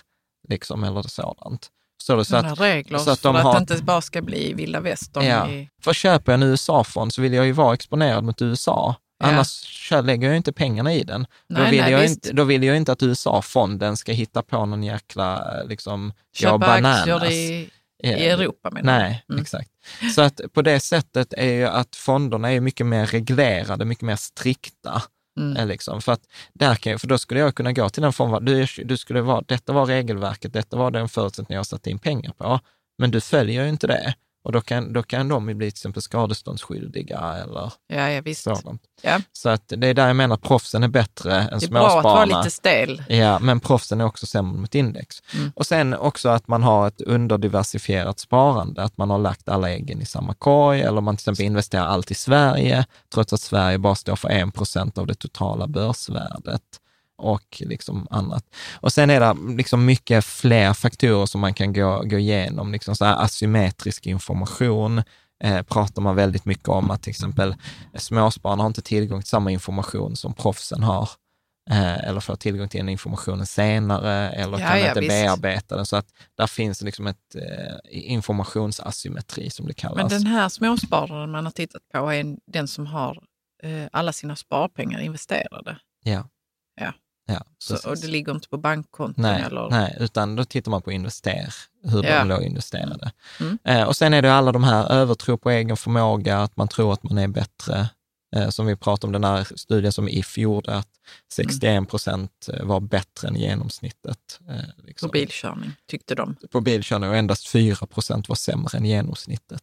liksom, eller sådant. Så, så att, regler så att för de att har- det inte bara ska bli vilda västern. Ja. I, för köper jag en USA-fond så vill jag ju vara exponerad mot USA. Ja. Annars kö- lägger jag inte pengarna i den. då, Nej, vill nej, jag visst. inte, då vill jag inte att USA-fonden ska hitta på någon jäkla, eh, liksom, ja, köpa bananas. aktier i, i Europa menar Nej, Mm. exakt. Så att på det sättet är ju att fonderna är mycket mer reglerade, mycket mer strikta. Mm. Eh, Liksom. För, att där kan för då skulle jag kunna gå till den fonden, du, du skulle vara, detta var regelverket, detta var den förutsättning jag satte in pengar på, men du följer ju inte det. Och då kan, då kan de ju bli till exempel skadeståndsskyldiga eller Ja, ja visst. sådant. Ja. Så att det är där jag menar proffsen är bättre än Det är bra att småspararna. vara lite stel. Ja, men proffsen är också sämre mot index. Mm. Och sen också att man har ett underdiversifierat sparande, att man har lagt alla äggen i samma korg, eller man till exempel investerar allt i Sverige, trots att Sverige bara står för 1 procent av det totala börsvärdet och liksom annat. Och sen är det liksom mycket fler faktorer som man kan gå, gå igenom, liksom så här asymmetrisk information, eh, pratar man väldigt mycket om att till exempel småspararna har inte tillgång till samma information som proffsen har eh, eller får tillgång till den informationen senare eller Ja, kan ja, inte visst. bearbeta den. Så att där finns liksom ett eh, informationsasymmetri som det kallas. Men den här småspararen man har tittat på är en- den som har eh, alla sina sparpengar investerade. Ja. Ja. Ja Så, och det ligger inte på bankkonton Nej, eller... nej, utan då tittar man på invester, hur Ja. de låg investerade. Mm. Eh, och sen är det alla de här övertro på egen förmåga, att man tror att man är bättre. Eh, som vi pratade om den här studien som If gjorde, att 61 procent var bättre än genomsnittet. Eh, På liksom. bilkörning, tyckte de. på bilkörning och endast 4 procent var sämre än genomsnittet.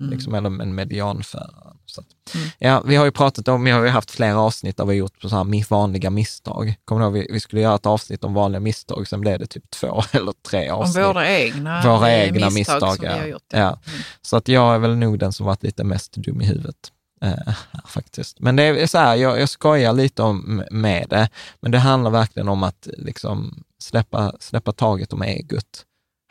Mm. Liksom, eller en medianförare. Så att, Mm. ja, vi har ju pratat om, vi har ju haft flera avsnitt där vi har gjort på så här vanliga misstag. Kommer du ihåg, vi, vi skulle göra ett avsnitt om vanliga misstag, sen blev det typ två (laughs) eller tre Om avsnitt. våra egna, Våra eh, egna misstag, misstag, som ja. vi har gjort. Ja. Mm. Så att jag är väl nog den som varit lite mest dum i huvudet. Eh, faktiskt. Men det är så här, jag, jag skojar lite om, med det, men det handlar verkligen om att liksom släppa, släppa taget om egot.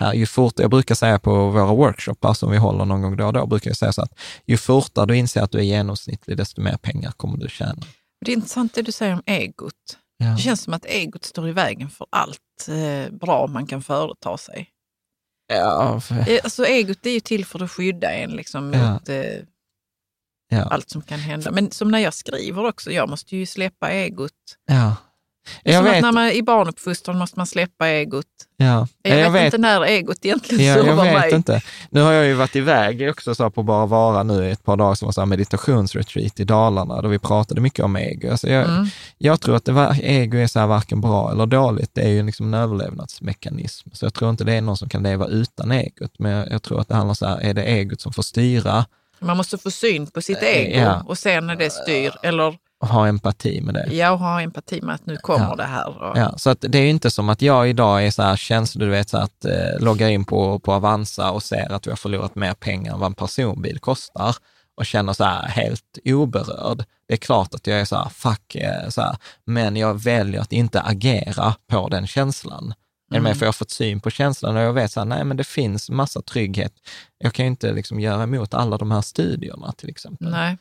Här, ju fort, jag brukar säga på våra workshoppar som vi håller någon gång då och då, brukar jag säga så att ju fortare du inser att du är genomsnittlig, desto mer pengar kommer du tjäna. Det är intressant det du säger om egot. Ja. Det känns som att egot står i vägen för allt eh, bra man kan företa sig. Ja, för, Eh, Alltså egot är ju till för att skydda en liksom, Ja. mot eh, ja, allt som kan hända. Men som när jag skriver också, jag måste ju släppa egot. ja. Är Jag som att vet, när man i barnuppfostran måste man släppa egot. ja. Jag, vet, inte när egot egentligen Ja, jag vet mig. inte. Nu har jag ju varit iväg också så på Bara Vara nu i ett par dagar som var så meditationsretreat i Dalarna, där vi pratade mycket om ego. Alltså jag, Mm. jag tror att var, ego är så här varken bra eller dåligt, det är ju liksom en överlevnadsmekanism. Så jag tror inte det är någon som kan leva utan egot, men jag, jag tror att det handlar så här, är det egot som får styra Man måste få syn på sitt Eh, ego ja. och sen när det styr, eller och ha empati med det. jag har empati med att nu kommer Ja. det här. Och, Ja, så att det är inte som att jag idag är så här känslig, du vet, så att eh, loggar in på, på Avanza och ser att vi har förlorat mer pengar än vad en personbil kostar och känner så här helt oberörd. Det är klart att jag är så här, fuck, eh, så här, men jag väljer att inte agera på den känslan. Mm. med? För jag har fått syn på känslan och jag vet så här, nej men det finns massa trygghet. Jag kan ju inte liksom göra emot alla de här studierna till exempel. Nej.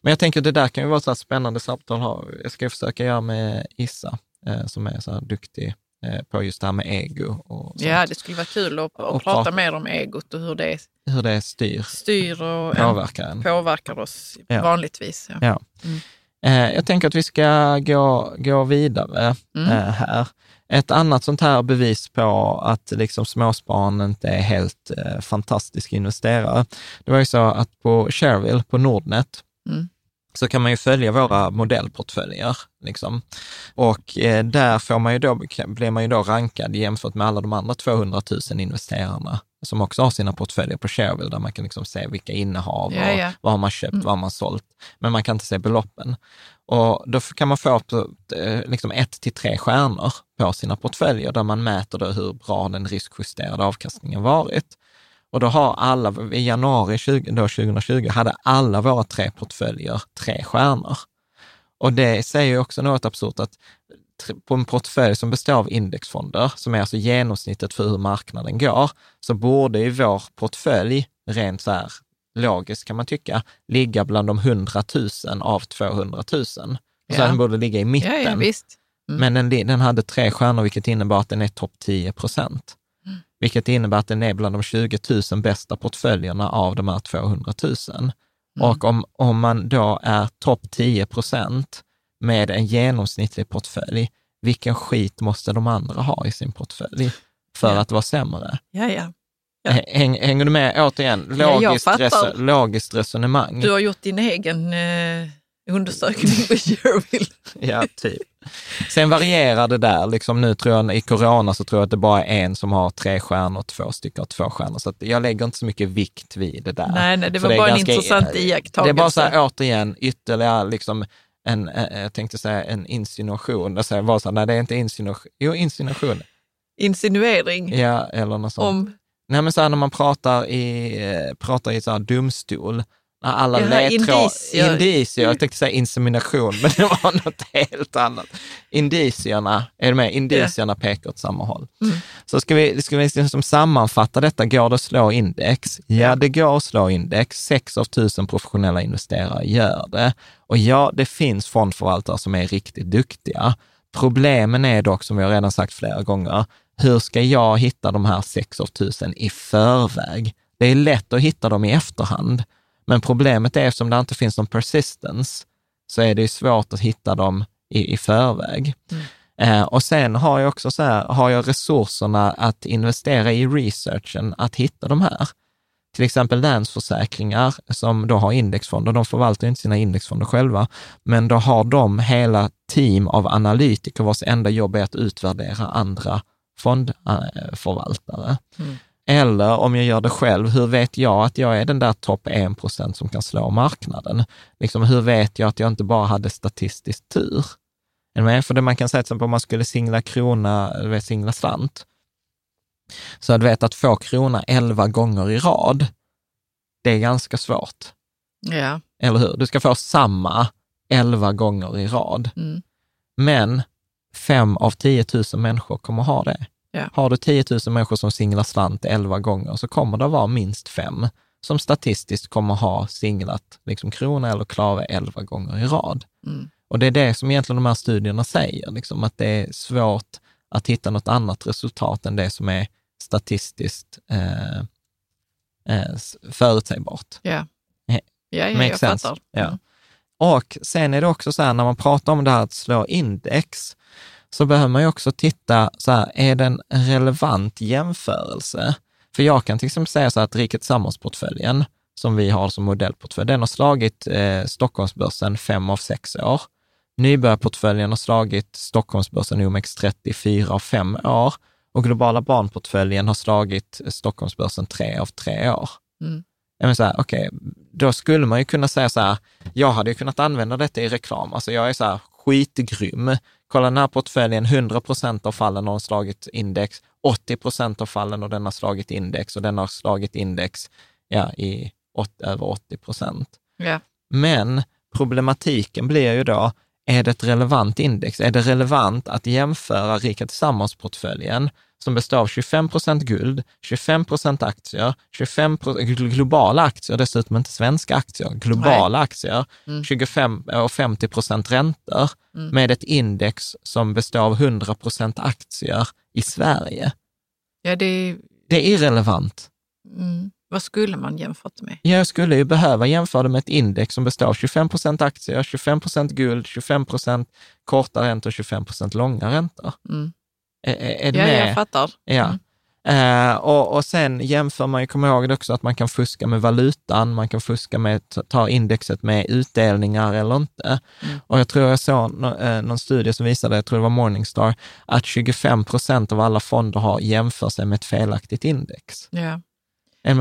Men jag tänker det där kan ju vara ett spännande samtal. Ha. Jag ska försöka göra med Issa, eh, som är så här duktig eh, på just det här med ego. Och ja, det skulle vara kul att, att och prata, prata mer om egot och hur det, hur det styr, styr och påverkar, påverkar oss ja. vanligtvis. Ja. ja. Mm. Eh, jag tänker att vi ska gå, gå vidare mm. Här. Ett annat sånt här bevis på att liksom småspararen inte är helt eh, fantastisk investerare, det var ju så att på Shareville, på Nordnet, mm. så kan man ju följa våra modellportföljer. Liksom. Och eh, där får man ju då, blir man ju då rankad jämfört med alla de andra 200 000 investerarna som också har sina portföljer på Shareville, där man kan liksom se vilka innehav och ja, ja. vad har man köpt, mm. vad har man sålt. Men man kan inte se beloppen. Och då kan man få eh, liksom ett till tre stjärnor på sina portföljer, där man mäter då hur bra den riskjusterade avkastningen varit. Och då har alla, i januari 20, då 2020, hade alla våra tre portföljer tre stjärnor. Och det säger ju också något absurt att på en portfölj som består av indexfonder, som är alltså genomsnittet för hur marknaden går, så borde ju vår portfölj, rent så här logiskt kan man tycka, ligga bland de 100 000 av 200 000. Så ja. den borde ligga i mitten. Ja, ja, visst. Mm. Men den, den hade tre stjärnor, vilket innebär att den är topp 10 procent. Vilket innebär att den är bland de 20 000 bästa portföljerna av de här 200 000. Mm. Och om, om man då är topp 10 procent med en genomsnittlig portfölj, vilken skit måste de andra ha i sin portfölj för ja. att vara sämre? Ja, ja. ja. Häng, hänger du med? Återigen, logiskt, ja, res, logiskt resonemang. Du har gjort din egen eh, undersökning på Sherville. (laughs) ja, typ. Sen varierar det där. Liksom nu tror jag, I corona så tror jag att det bara är en som har tre stjärnor, två stycken har två stjärnor. Så jag lägger inte så mycket vikt vid det där. Nej, nej det var bara ganska, en intressant iakttagelse. Det är bara så här, återigen, ytterligare liksom, en, eh, jag tänkte säga en insinuation. Jag säger bara så här, nej det är inte insinuation, jo insinuation. Insinuering? Ja, eller något sånt. Om? Nej men så här när man pratar i, eh, pratar i så här domstol, alla ledtrådar, indicier. indicier. Jag tänkte säga insemination, (laughs) men det var något helt annat. Indicierna, är du med? Indicierna yeah. pekar åt samma håll. Mm. Så ska vi, ska vi liksom sammanfatta detta, går det att slå index? Ja, det går att slå index. Sex av tusen professionella investerare gör det. Och ja, det finns fondförvaltare som är riktigt duktiga. Problemen är dock, som jag redan sagt flera gånger, hur ska jag hitta de här sex av tusen i förväg? Det är lätt att hitta dem i efterhand. Men problemet är, eftersom det inte finns någon persistence, så är det svårt att hitta dem i, i förväg. Mm. Eh, och sen har jag också så här, har jag resurserna att investera i researchen, att hitta de här. Till exempel Länsförsäkringar som då har indexfonder, de förvaltar inte sina indexfonder själva, men då har de hela team av analytiker vars enda jobb är att utvärdera andra fondförvaltare. Mm. Eller om jag gör det själv, hur vet jag att jag är den där topp 1 procent som kan slå marknaden? Liksom, hur vet jag att jag inte bara hade statistisk tur? För det man kan säga till exempel om man skulle singla krona, eller singla slant, så att vet att få krona 11 gånger i rad, det är ganska svårt. Ja. Eller hur? Du ska få samma 11 gånger i rad. Mm. Men fem av 10 000 människor kommer ha det. Ja. Har du 10 000 människor som singlar slant 11 gånger så kommer det vara minst fem som statistiskt kommer ha singlat liksom krona eller klave 11 gånger i rad. Mm. Och det är det som egentligen de här studierna säger, liksom, att det är svårt att hitta något annat resultat än det som är statistiskt eh, eh, förutsägbart. Ja, ja, ja jag fattar. Ja. Mm. Och sen är det också så här, när man pratar om det här att slå index, så behöver man ju också titta, så här, är det en relevant jämförelse? För jag kan till exempel säga så här att Rikets Samhällsportföljen, som vi har som modellportfölj, den har slagit eh, Stockholmsbörsen fem av sex år. Nybörjarportföljen har slagit Stockholmsbörsen OMX30 fyra av fem år och globala barnportföljen har slagit Stockholmsbörsen tre av tre år. Mm. Jag så här, okay, då skulle man ju kunna säga så här, jag hade ju kunnat använda detta i reklam. Alltså jag är så här skitgrym. Kolla den här portföljen, 100 procent av fallen har slagit index, 80 procent av fallen och den har slagit index och den har slagit index ja, i åt, över 80 procent. Yeah. Men problematiken blir ju då, är det ett relevant index? Är det relevant att jämföra Rika Tillsammans-portföljen som består av 25 procent guld, 25 procent aktier, 25 globala aktier, dessutom inte svenska aktier, globala Nej. aktier, mm. 25 och 50 procent räntor mm. med ett index som består av 100 procent aktier i Sverige. Ja, det... det är irrelevant. Mm. Vad skulle man jämfört med? Jag skulle ju behöva jämföra det med ett index som består av 25 procent aktier, 25 procent guld, 25 procent korta räntor och 25 procent långa räntor. Mm. Är, är ja, med? jag fattar. Ja. Mm. Uh, och, och sen jämför man ju, kommer ihåg också att man kan fuska med valutan, man kan fuska med, ta indexet med utdelningar eller inte. Mm. Och jag tror jag såg no, uh, någon studie som visade, jag tror det var Morningstar, att 25 procent av alla fonder har jämför sig med ett felaktigt index. Ja.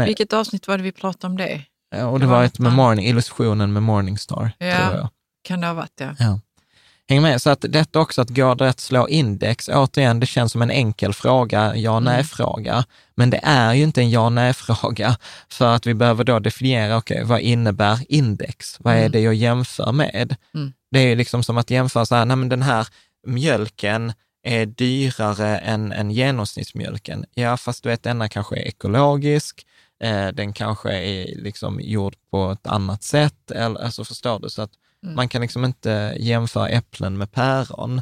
Vilket avsnitt var det vi pratade om det? Ja, och det, det var, var ett med morning, illustrationen med Morningstar. Ja, kan det ha varit ja. ja. Häng med, så att detta också att går det att slå index, återigen, det känns som en enkel fråga, ja nej-fråga, mm. men det är ju inte en ja nej-fråga, för att vi behöver då definiera, okej, okay, vad innebär index? Vad är mm. det jag jämför med? Mm. Det är ju liksom som att jämföra så här, nej men den här mjölken är dyrare än, än genomsnittsmjölken. Ja, fast du vet, denna kanske är ekologisk, eh, den kanske är liksom gjord på ett annat sätt, eller, alltså förstår du? Så att mm. man kan liksom inte jämföra äpplen med päron.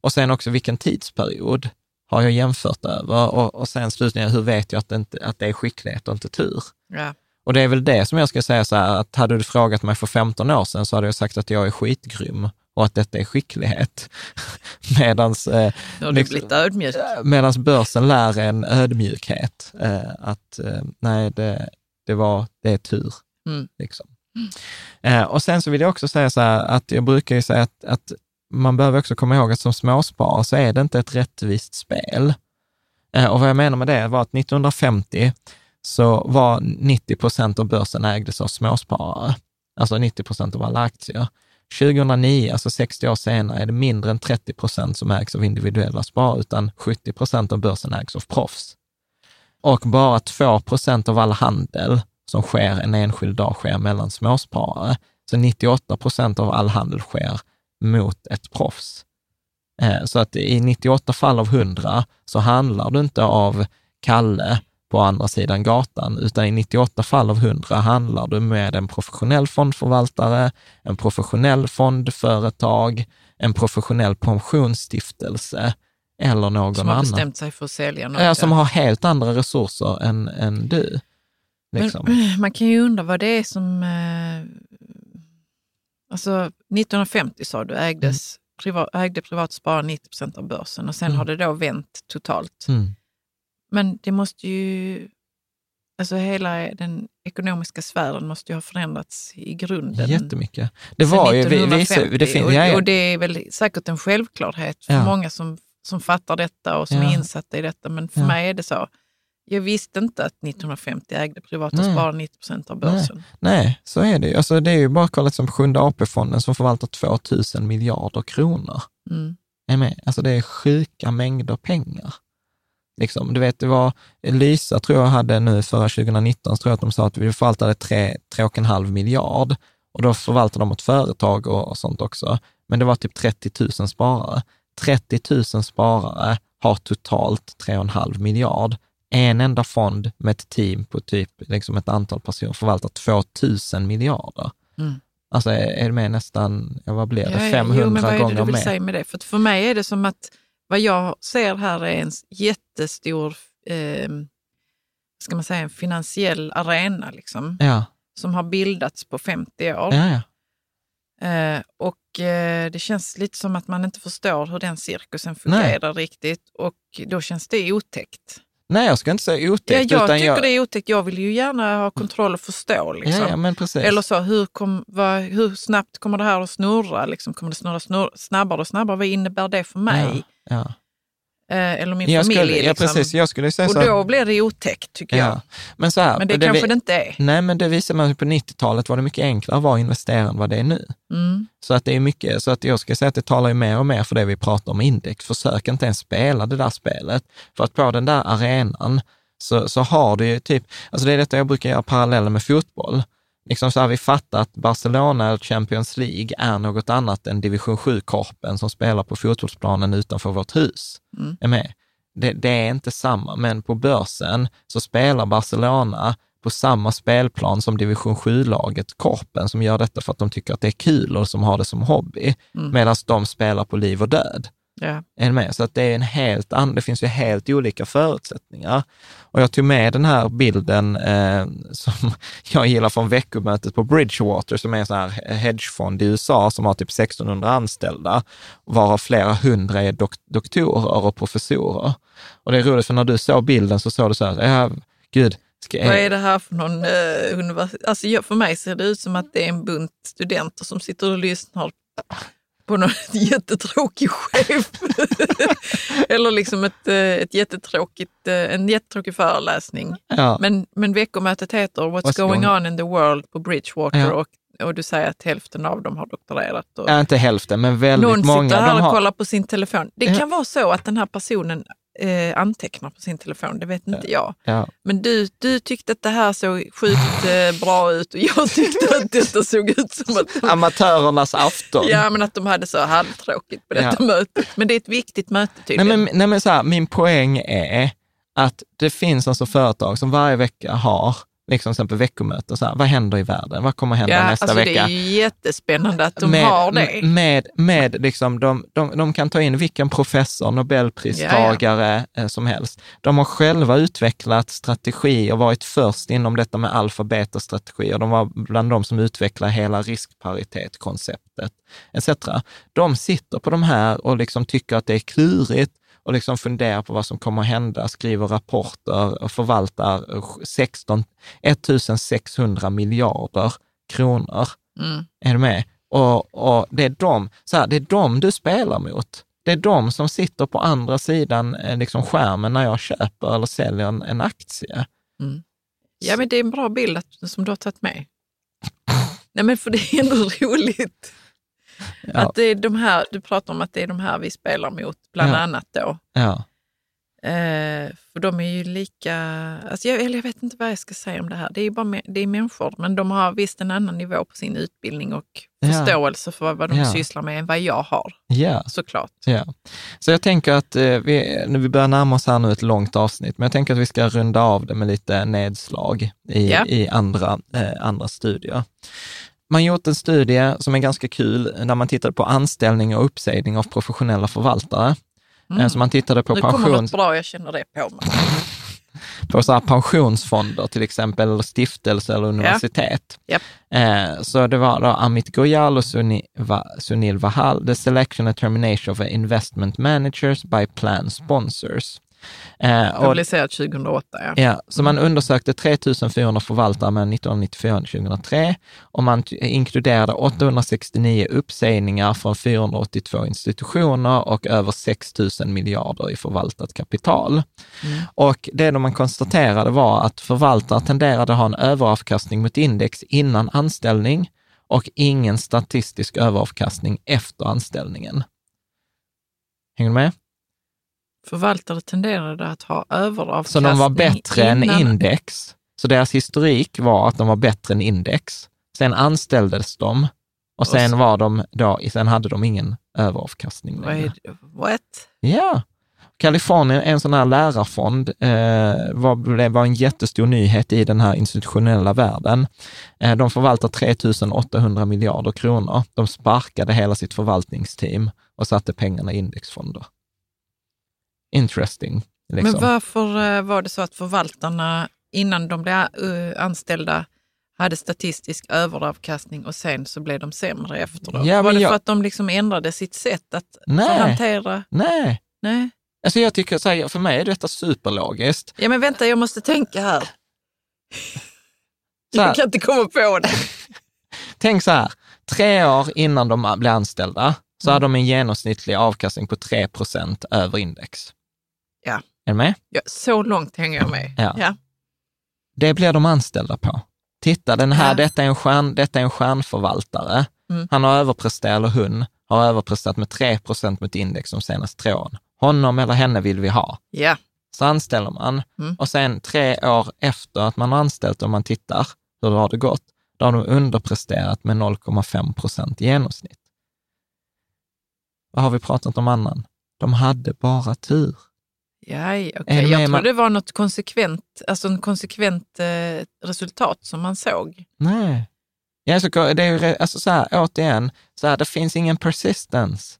Och sen också vilken tidsperiod har jag jämfört över? Och, och sen slutligen, hur vet jag att det, inte, att det är skicklighet och inte tur? Ja. Och det är väl det som jag ska säga så här, att hade du frågat mig för 15 år sedan så hade jag sagt att jag är skitgrym och att detta är skicklighet. (laughs) medans, eh, liksom, börsen lär en ödmjukhet. Eh, att eh, nej, det, det, var, det är tur. Mm. Liksom. Mm. Och sen så vill jag också säga så här, att jag brukar ju säga att, att man behöver också komma ihåg att som småsparare så är det inte ett rättvist spel. Eh, och vad jag menar med det var att 1950 så var 90 procent av börsen ägdes av småsparare, alltså 90 procent av alla aktier. 2009, alltså 60 år senare, är det mindre än 30 procent som ägs av individuella sparare, utan 70 procent av börsen ägs av proffs. Och bara 2 procent av all handel som sker en enskild dag sker mellan småsparare. Så 98 procent av all handel sker mot ett proffs. Eh, så att i 98 fall av 100 så handlar du inte av Kalle på andra sidan gatan, utan i 98 fall av 100 handlar du med en professionell fondförvaltare, en professionell fondföretag, en professionell pensionsstiftelse eller någon annan. Som har bestämt sig för att sälja något. Som har helt andra resurser än, än du. Liksom. Men, (clears throat) man kan ju undra vad det är som... Eh, alltså 1950 sa du ägdes, mm. privat, ägde privat sparare 90 procent av börsen och sen mm. har det då vänt totalt. Mm. Men det måste ju... Alltså hela den ekonomiska sfären måste ju ha förändrats i grunden. Jättemycket. Det var ju... Vi, vi, det fin- och, ja, ja. och det är väl säkert en självklarhet för ja. många som, som fattar detta och som är insatta i detta. Men för mig är det så. Jag visste inte att 1950 ägde privata Nej. sparare 90 procent av börsen. Nej. Nej, så är det ju. Alltså, det är ju bara att kolla som Sjunde AP-fonden som förvaltar 2 000 miljarder kronor. Mm. Är med? Alltså det är sjuka mängder pengar. Liksom, du vet, det var Lysa, tror jag, hade nu förra 2019, så tror jag att de sa att vi förvaltade 3,5 miljard och då förvaltar de ett företag och, och sånt också. Men det var typ 30 000 sparare. 30 000 sparare har totalt 3,5 miljard. En enda fond med ett team på typ liksom ett antal personer förvaltar 2 000 miljarder. Mm. Alltså är, är det med nästan, ja, vad blir det, 500 gånger mer? Jo, men vad är det du vill säga med det? För för mig är det som att vad jag ser här är en jättestor, eh, ska man säga, en finansiell arena liksom, ja. som har bildats på 50 år. Ja, ja. Eh, och eh, det känns lite som att man inte förstår hur den cirkusen fungerar Nej. riktigt och då känns det otäckt. Nej, jag ska inte säga otäckt. Ja, jag tycker jag... det är otäckt. Jag vill ju gärna ha kontroll och förstå. Liksom. Ja, ja, men precis. Eller så, hur, kom, vad, hur snabbt kommer det här att snurra? Liksom, kommer det snurra snurra snabbare och snabbare? Vad innebär det för mig? Ja, ja. Eh, eller min jag familj. Skulle, liksom. Ja, precis. Jag skulle säga och då blir det otäckt, tycker ja. jag. Men, så här, men det, det kanske vi, det inte är. Nej, men det visar man på 90-talet var det mycket enklare att vara investerare än vad det är nu. Mm. Så att det är mycket, så att jag ska säga att det talar ju mer och mer för det vi pratar om index. Försök inte ens spela det där spelet. För att på den där arenan så, så har du ju typ, alltså det är detta jag brukar göra paralleller med fotboll. Liksom så har vi fattat att Barcelona eller Champions League är något annat än division 7-korpen som spelar på fotbollsplanen utanför vårt hus. Mm. Är med? Det, det är inte samma, men på börsen så spelar Barcelona på samma spelplan som division 7-laget Korpen som gör detta för att de tycker att det är kul och som har det som hobby, Mm. medan de spelar på liv och död. Ja. Är ni med? Så att det, är en helt an- det finns ju helt olika förutsättningar. Och jag tog med den här bilden eh, som (laughs) jag gillar från veckomötet på Bridgewater, som är en sån här hedgefond i USA som har typ 1600 anställda, varav flera hundra är dok- doktorer och professorer. Och det är roligt, för när du såg bilden så såg du så här, ja, gud, ska Vad är det här för någon uh, universitet? Alltså, jag- för mig ser det ut som att det är en bunt studenter som sitter och lyssnar på någon (laughs) jättetråkig chef. (laughs) Eller liksom ett, eh, ett jättetråkigt, eh, en jättetråkig föreläsning. ja, Men, men veckomötet heter What's, What's going on in the world på Bridgewater Ja. och, och du säger att hälften av dem har doktorerat. Och ja, inte hälften, men väldigt någon många. sitter här och har, kollar på sin telefon. Det kan vara så att den här personen eh, antecknar på sin telefon, det vet inte jag. ja, Men du, du tyckte att det här såg sjukt eh, bra ut och jag (laughs) tyckte att detta såg ut som att de, amatörernas afton. ja, men att de hade så halvtråkigt på detta Ja. mötet. Men det är ett viktigt möte Nej tydligen. men, nej, men så här, min poäng är att det finns alltså företag som varje vecka har liksom till exempel veckomöten. Så här, vad händer i världen? Vad kommer hända ja, nästa alltså, vecka? Det är jättespännande att de med, har det. Med, med liksom, de, de, de kan ta in vilken professor, nobelpristagare eh, som helst. De har själva utvecklat strategi och varit först inom detta med alfa beta strategi och de var bland de som utvecklade hela riskparitetskonceptet etc. De sitter på de här och liksom tycker att det är klurigt och liksom funderar på vad som kommer att hända, skriver rapporter och förvaltar eh, 16, 1600 miljarder kronor. Mm. Är du med? Och, och det, är de, så här, det är de du spelar mot. Det är de som sitter på andra sidan eh, liksom skärmen när jag köper eller säljer en, en aktie. Ja, men det är en bra bild att, som du har tagit med. Nej, men för det är ändå (laughs) roligt. Ja. Att det är de här, du pratar om att det är de här vi spelar mot, bland Ja. annat då. Ja. Eh, för de är ju lika, alltså jag, eller jag vet inte vad jag ska säga om det här. Det är bara det är människor, men de har visst en annan nivå på sin utbildning och förståelse för vad de Ja. sysslar med än vad jag har, ja. såklart. Ja, så jag tänker att eh, vi, nu vi börjar närma oss här nu ett långt avsnitt, men jag tänker att vi ska runda av det med lite nedslag i, i andra, eh, andra studier. Man gjort en studie som är ganska kul, när man tittade på anställning och uppsägning av professionella förvaltare. Eh, Så man tittade på Mm. Nu kommer pensions, något bra, jag känner det på mig. (laughs) på så pensionsfonder till exempel, eller stiftelser eller universitet. Japp. Eh, så det var då Amit Goyal och Sunil Vahal, the selection and termination of investment managers by plan sponsors. Eh, och, Publicerat 2008, ja. ja, så man undersökte 3 400 förvaltare mellan 1994 och 2003 och man inkluderade 869 uppsägningar från 482 institutioner och över 6 000 miljarder i förvaltat kapital. Och det de man konstaterade var att förvaltare tenderade att ha en överavkastning mot index innan anställning och ingen statistisk överavkastning efter anställningen. Hänger du med? Förvaltare tenderade att ha Så överavkastning de var bättre än innan- index. Så deras historik var att de var bättre än index. Sen anställdes de och sen så- var de då, sen hade de ingen överavkastning längre. What? Ja. Kalifornien, en sån här lärarfond, eh, var, var en jättestor nyhet i den här institutionella världen. Eh, de förvaltar 3 800 miljarder kronor. De sparkade hela sitt förvaltningsteam och satte pengarna i indexfonder. Interesting. Liksom. Men varför eh, var det så att förvaltarna innan de blev eh, anställda hade statistisk överavkastning och sen så blev de sämre efteråt? Ja, var det jag- för att de liksom ändrade sitt sätt att Nej. hantera? Nej, Nej. alltså jag tycker så här, för mig är detta superlogiskt. Ja men vänta, jag måste tänka här. Här. (laughs) Jag kan inte komma på det. (laughs) Tänk så här, tre år innan de blev anställda så Mm. hade de en genomsnittlig avkastning på 3 procent över index. Ja. Är du med? Ja, så långt hänger jag med. Ja. Ja. Det blir de anställda på. Titta, den här, Ja. detta, är en stjärn, detta är en stjärnförvaltare. Mm. Han har överpresterat, eller hon, har överpresterat med 3 procent mot index de senaste tre åren. Honom eller henne vill vi ha. ja. Så anställer man Mm. och sen tre år efter att man har anställt, om man tittar hur har det gått, då har de underpresterat med 0,5 procent i genomsnitt. Vad har vi pratat om annan? De hade bara tur. Ja, okej. Är du Jag Man- det var något konsekvent, alltså en konsekvent eh, resultat som man såg. Nej. Ja, så, det är ju, alltså så här, återigen, så här, det finns ingen persistence.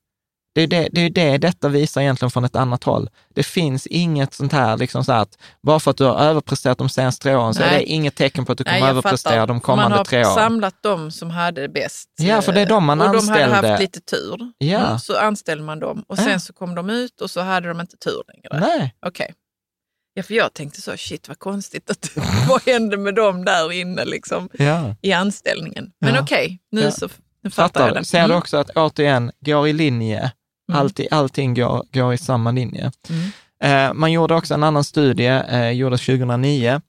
Det är det, det, är det detta visar egentligen från ett annat håll. Det finns inget sånt här, liksom så att bara för att du har överpresterat de senaste tre åren så är Nej. det inget tecken på att du kommer Nej, jag överprestera fattar. de kommande man har tre åren. samlat de som hade det bäst. Ja, för det är de man och de anställde. hade haft lite tur. Ja. Mm, så anställde man dem och Ja. sen så kom de ut och så hade de inte tur längre. Nej, Okej. Ja, för jag tänkte så, shit vad konstigt, att, (laughs) vad hände med dem där inne liksom, ja. i anställningen? Men Ja. okej, nu, Ja. så, nu fattar jag Fattar det. du? Ser du Mm. också att återigen, går i linje. Mm. allting, allting går, går i samma linje. Mm. Eh, man gjorde också en annan studie, eh, gjordes 2009,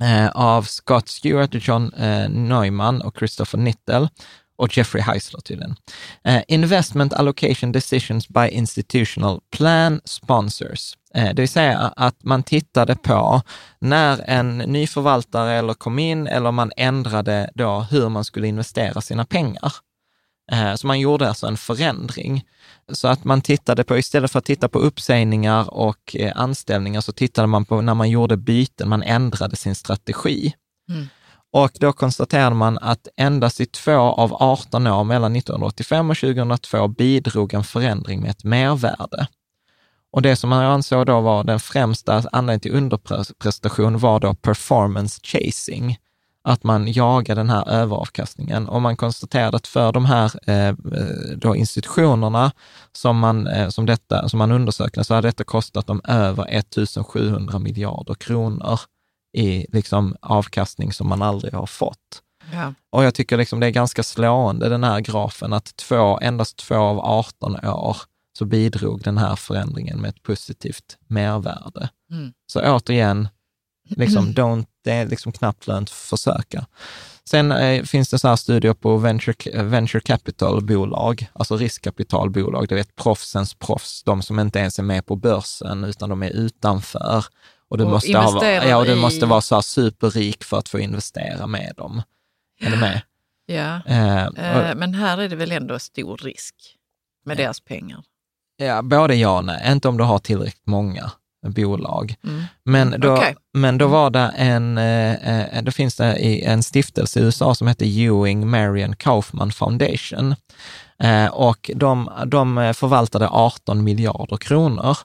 eh, av Scott Stewart, John eh, Neumann och Christopher Nittel och Jeffrey Heisler tydligen. Eh, investment allocation decisions by institutional plan sponsors. Eh, det vill säga att man tittade på när en ny förvaltare eller kom in eller man ändrade då hur man skulle investera sina pengar. Eh, Så man gjorde alltså en förändring. Så att man tittade på, istället för att titta på uppsägningar och eh, anställningar, så tittade man på när man gjorde byten, man ändrade sin strategi. Mm. Och då konstaterade man att endast i två av 18 år mellan 1985 och 2002 bidrog en förändring med ett mervärde. Och det som man ansåg då var den främsta anledningen till underprestation var då performance chasing att man jagar den här överavkastningen. Och man konstaterade att för de här eh, institutionerna som man, eh, som, detta, som man undersökte så hade detta kostat dem över 1700 miljarder kronor i liksom, avkastning som man aldrig har fått. Ja. Och jag tycker liksom det är ganska slående den här grafen, att två, endast två av 18 år så bidrog den här förändringen med ett positivt mervärde. Mm. Så återigen, liksom, don't, det är liksom knappt lönt försöka. Sen eh, finns det så här studier på venture, venture capital-bolag, alltså riskkapitalbolag, du vet proffsens proffs, de som inte ens är med på börsen utan de är utanför. Och du, Och måste, ha, ja, och du i- måste vara så här superrik för att få investera med dem. Är du med? Ja. Eh, och, Eh, men här är det väl ändå stor risk med deras pengar. ja, både ja och nej, inte om du har tillräckligt många bolag. Mm. Men då, Okej. men då var det en, eh, eh, då finns det i en stiftelse i USA som heter Ewing Marion Kaufman Foundation. Eh, och de, de förvaltade 18 miljarder kronor.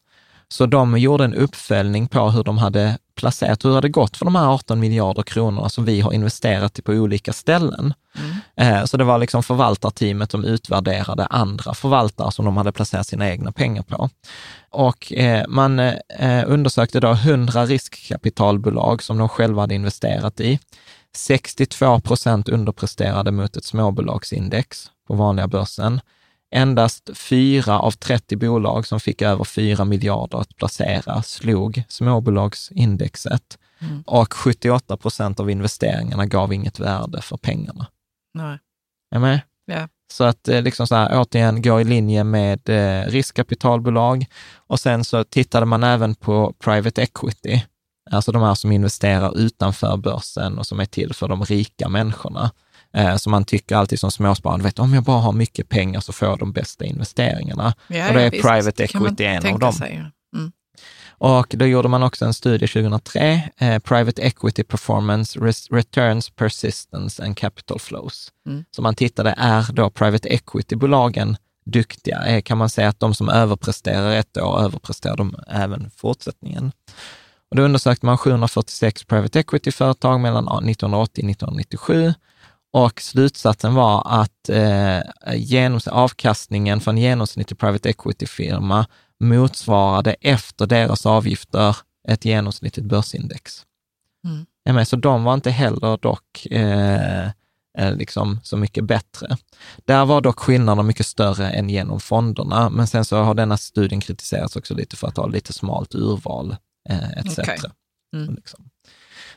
Så de gjorde en uppföljning på hur de hade placerat, hur det hade gått för de här 18 miljarder kronorna som vi har investerat i på olika ställen. Eh, Så det var liksom förvaltarteamet som utvärderade andra förvaltare som de hade placerat sina egna pengar på. Och eh, man eh, undersökte då 100 riskkapitalbolag som de själva hade investerat i. 62 procent underpresterade mot ett småbolagsindex på vanliga börsen. Endast fyra av 30 bolag som fick över 4 miljarder att placera slog småbolagsindexet Mm. och 78 procent av investeringarna gav inget värde för pengarna. Nej. Är med? Ja. Så att eh, liksom så här, återigen gå i linje med eh, riskkapitalbolag och sen så tittade man även på private equity, alltså de här som investerar utanför börsen och som är till för de rika människorna. Eh, så man tycker alltid som småsparare, vet, om jag bara har mycket pengar så får jag de bästa investeringarna. Ja, och ja, är visst. private equity en av dem. ja. Mm. Och då gjorde man också en studie 2003, eh, Private Equity Performance, Res- Returns, Persistence and Capital Flows. Mm. Så man tittade, är då private equity-bolagen duktiga? Eh, Kan man säga att de som överpresterar ett år överpresterar de även fortsättningen? Och då undersökte man 746 private equity-företag mellan 1980 och 1997 och slutsatsen var att eh, genoms- avkastningen för en genomsnittlig private equity-firma motsvarade efter deras avgifter ett genomsnittligt börsindex. Mm. Så de var inte heller dock eh, eh, liksom så mycket bättre. Där var dock skillnaderna mycket större än genom fonderna, men sen så har denna studien kritiserats också lite för att ha lite smalt urval eh, etc. Okej. Mm. Liksom.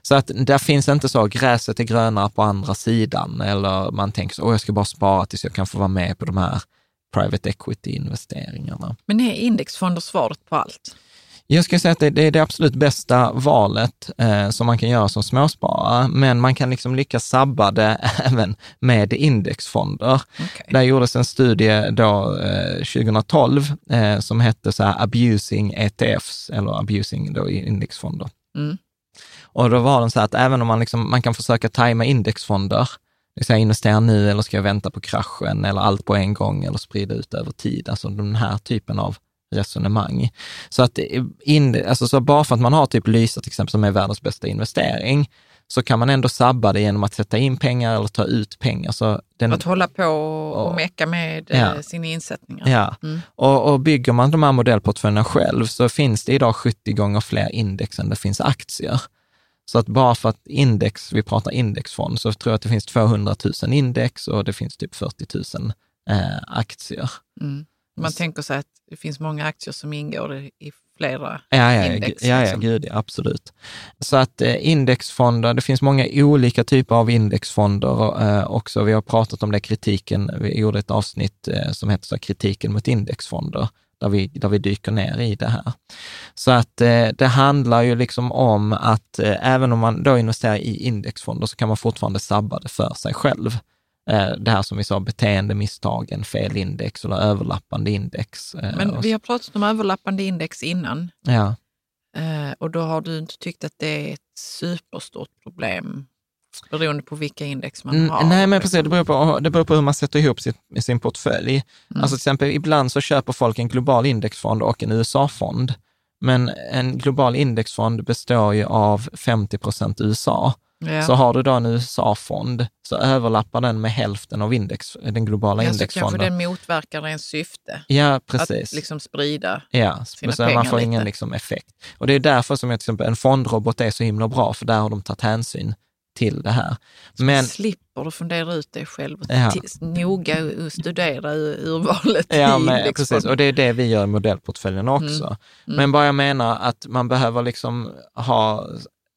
Så att där finns inte så, gräset är grönare på andra sidan, eller man tänker så, åh, jag ska bara spara tills jag kan få vara med på de här private equity-investeringarna. Men är indexfonder svaret på allt? Jag skulle säga att det, det är det absolut bästa valet eh, som man kan göra som småsparare, men man kan liksom lyckas sabba det (laughs) även med indexfonder. Okay. Där gjordes en studie då eh, 2012 eh, som hette så här abusing ETFs, eller abusing då indexfonder. Mm. Och då var den så här att även om man, liksom, man kan försöka tajma indexfonder, säga investera nu eller ska jag vänta på kraschen eller allt på en gång eller sprida ut över tid, alltså den här typen av resonemang. Så att in, alltså så bara för att man har typ Lysa till exempel som är världens bästa investering, så kan man ändå sabba det genom att sätta in pengar eller ta ut pengar. Så den, att hålla på och meka med Ja. ja. sina insättningar. Ja, Mm. och, och bygger man de här modellportföljerna själv så finns det idag 70 gånger fler index än det finns aktier. Så att bara för att index, vi pratar indexfond, så tror jag att det finns 200 000 index och det finns typ 40 000 eh, aktier. Mm. Man tänker sig att det finns många aktier som ingår i flera Ja, ja, index. ja, ja liksom. gud, ja, absolut. Så att eh, indexfonder, det finns många olika typer av indexfonder eh, också. Vi har pratat om det, kritiken, vi gjorde ett avsnitt eh, som heter så kritiken mot indexfonder, där vi, där vi dyker ner i det här. Så att eh, det handlar ju liksom om att eh, även om man då investerar i indexfonder så kan man fortfarande sabba det för sig själv. Eh, det här som vi sa, beteendemisstagen, fel index eller överlappande index. eh, Men vi har pratat om överlappande index innan Ja. eh, och då har du inte tyckt att det är ett superstort problem beroende på vilka index man Mm, har. Nej, men precis. Det beror, på, det beror på hur man sätter ihop sitt, sin portfölj. Mm. Alltså till exempel, ibland så köper folk en global indexfond och en USA-fond. Men en global indexfond består ju av 50 procent USA. Ja. Så har du då en USA-fond så överlappar den med hälften av index, den globala ja, så kanske indexfonden. den motverkar ens syfte. Ja, precis. Att liksom sprida. Ja, sina så man pengar får ingen lite. liksom, effekt. Och det är därför som jag, till exempel, en fondrobot är så himla bra, för där har de tagit hänsyn till det här. Men, Slipper du fundera ut det själv och Ja. noga studera ur- urvalet Ja, i men, indexfonden. precis. Och det är det vi gör i modellportföljen också. Mm. Men bara jag menar att man behöver liksom ha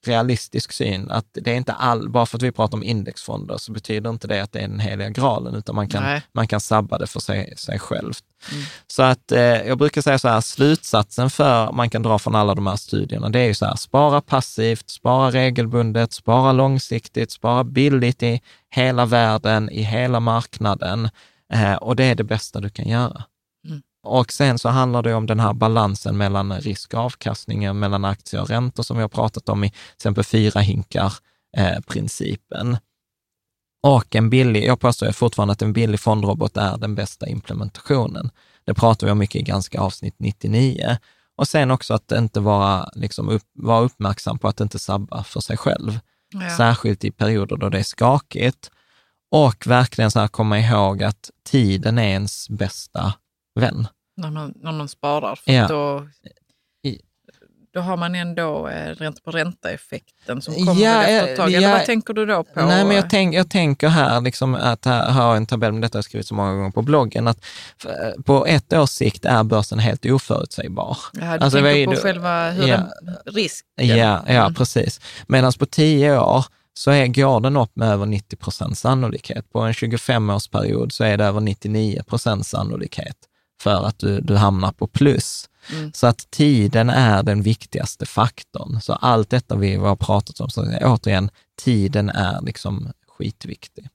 realistisk syn, att det är inte all, bara för att vi pratar om indexfonder så betyder inte det att det är den heliga graalen, utan man kan, Nej. man kan sabba det för sig, sig själv. Mm. Så att eh, jag brukar säga så här, slutsatsen för man kan dra från alla de här studierna, det är ju så här, spara passivt, spara regelbundet, spara långsiktigt, spara billigt i hela världen, i hela marknaden. Eh, och det är det bästa du kan göra. Och sen så handlar det om den här balansen mellan risk och avkastningen, mellan aktier och räntor som vi har pratat om i till exempel fyra hinkar-principen. och en billig, jag påstår fortfarande att en billig fondrobot är den bästa implementationen. Det pratar vi om mycket i ganska avsnitt 99. Och sen också att inte vara, liksom upp, vara uppmärksam på att inte sabba för sig själv. Ja. Särskilt i perioder då det är skakigt. Och verkligen så här komma ihåg att tiden är ens bästa vän. när, man, när man sparar. För Ja. då, då har man ändå eh, ränta på ränta-effekten som kommer Ja, efter eh, ett tag. Eller ja. vad tänker du då på? Nej, men jag, tänk, jag tänker här, liksom att här har en tabell, men detta har jag skrivit så många gånger på bloggen, att f- på ett års sikt är börsen helt oförutsägbar. Ja, du Alltså, tänker på det- själva hur Ja. den, risken. Ja, ja Mm. precis. Medan på 10 år så är, går den upp med över 90 procents sannolikhet. På en 25-årsperiod så är det över 99 procents sannolikhet för att du, du hamnar på plus. Mm. Så att tiden är den viktigaste faktorn. Så allt detta vi har pratat om, så återigen, tiden är liksom skitviktig.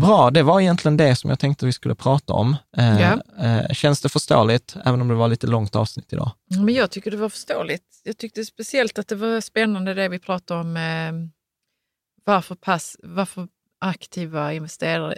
Bra, det var egentligen det som jag tänkte vi skulle prata om. Eh, Ja. eh, känns det förståeligt, även om det var lite långt avsnitt idag? Men jag tycker det var förståeligt. Jag tyckte speciellt att det var spännande det vi pratade om. Eh, varför, pass, varför aktiva investerare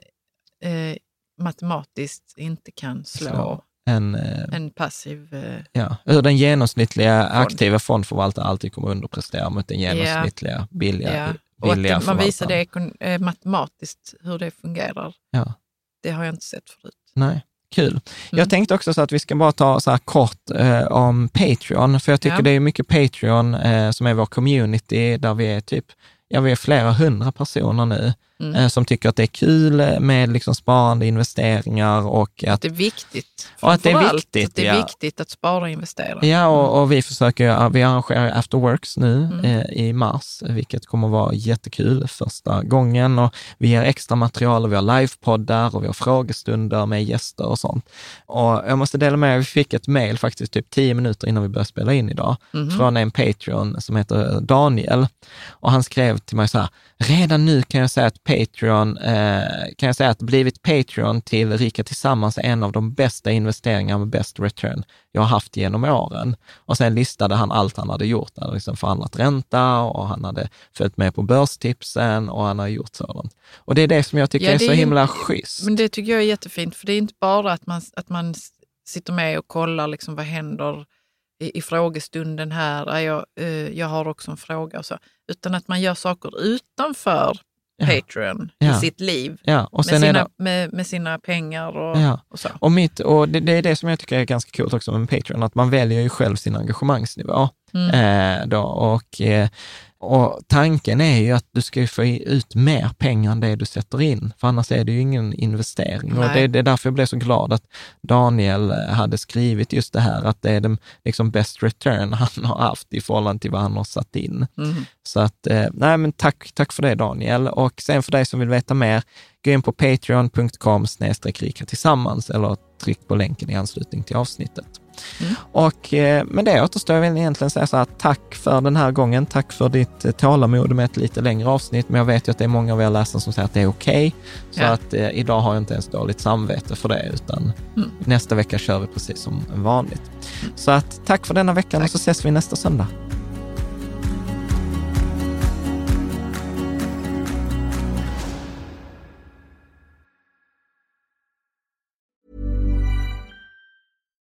matematiskt inte kan slå Slå. En, eh, en passiv... Eh, Ja, hur den genomsnittliga aktiva fondförvaltaren alltid kommer underprestera mot den genomsnittliga billiga, ja. Billiga man visar det eh, matematiskt hur det fungerar. Ja, Det har jag inte sett förut. nej, kul. Mm. Jag tänkte också så att vi ska bara ta så här kort eh, om Patreon, för jag tycker Ja. det är mycket Patreon eh, som är vår community, där vi är typ, ja vi är flera hundra personer nu. Mm. eh, som tycker att det är kul med liksom sparande, investeringar och att Det är viktigt. Och att det är viktigt, att det är ja. viktigt att spara och investera. Ja, och, och vi försöker, vi arrangerar after works nu Mm. eh, i mars, vilket kommer vara jättekul första gången. Och vi ger extra material och vi har livepoddar och vi har frågestunder med gäster och sånt. Och jag måste dela med, vi fick ett mejl faktiskt typ tio minuter innan vi började spela in idag, Mhm. från en Patreon som heter Daniel. Och han skrev till mig så här, redan nu kan jag säga att Patreon, eh, kan jag säga att blivit Patreon till Rika Tillsammans är en av de bästa investeringar med bäst return jag har haft genom åren. Och sen listade han allt han hade gjort. Han hade liksom förhandlat ränta och han hade följt med på börstipsen och han har gjort sådant. Och det är det som jag tycker Ja, är så är ju- himla schysst. Men det tycker jag är jättefint, för det är inte bara att man, att man sitter med och kollar liksom vad händer i, i frågestunden här. Ja, Jag, eh, jag har också en fråga och så. Utan att man gör saker utanför. Patreon Ja. i sitt liv. Ja, och Med sina, det, med, med sina pengar och, Ja. och så. och, mitt, och det, det är det som jag tycker är ganska coolt också med Patreon, att man väljer ju själv sin engagemangsnivå. Mm. Eh, då, och, eh, och tanken är ju att du ska få ut mer pengar än det du sätter in, för annars är det ju ingen investering. Och Nej. det, det är därför jag blev så glad att Daniel eh, hade skrivit just det här, att det är den liksom best return (laughs) han har haft i förhållande till vad han har satt in. Mm. Så att, eh, nej men tack, tack för det Daniel. Och sen för dig som vill veta mer, gå in på patreon.com rika tillsammans eller tryck på länken i anslutning till avsnittet. Mm. Och eh, med det återstår väl egentligen säga så här, tack för den här gången. Tack för ditt eh, tålamod med ett lite längre avsnitt, men jag vet ju att det är många av er läsare som säger att det är okej. Så Ja. att eh, idag har jag inte ens dåligt samvete för det, utan Mm. nästa vecka kör vi precis som vanligt. Så att tack för denna veckan Tack. och så ses vi nästa söndag.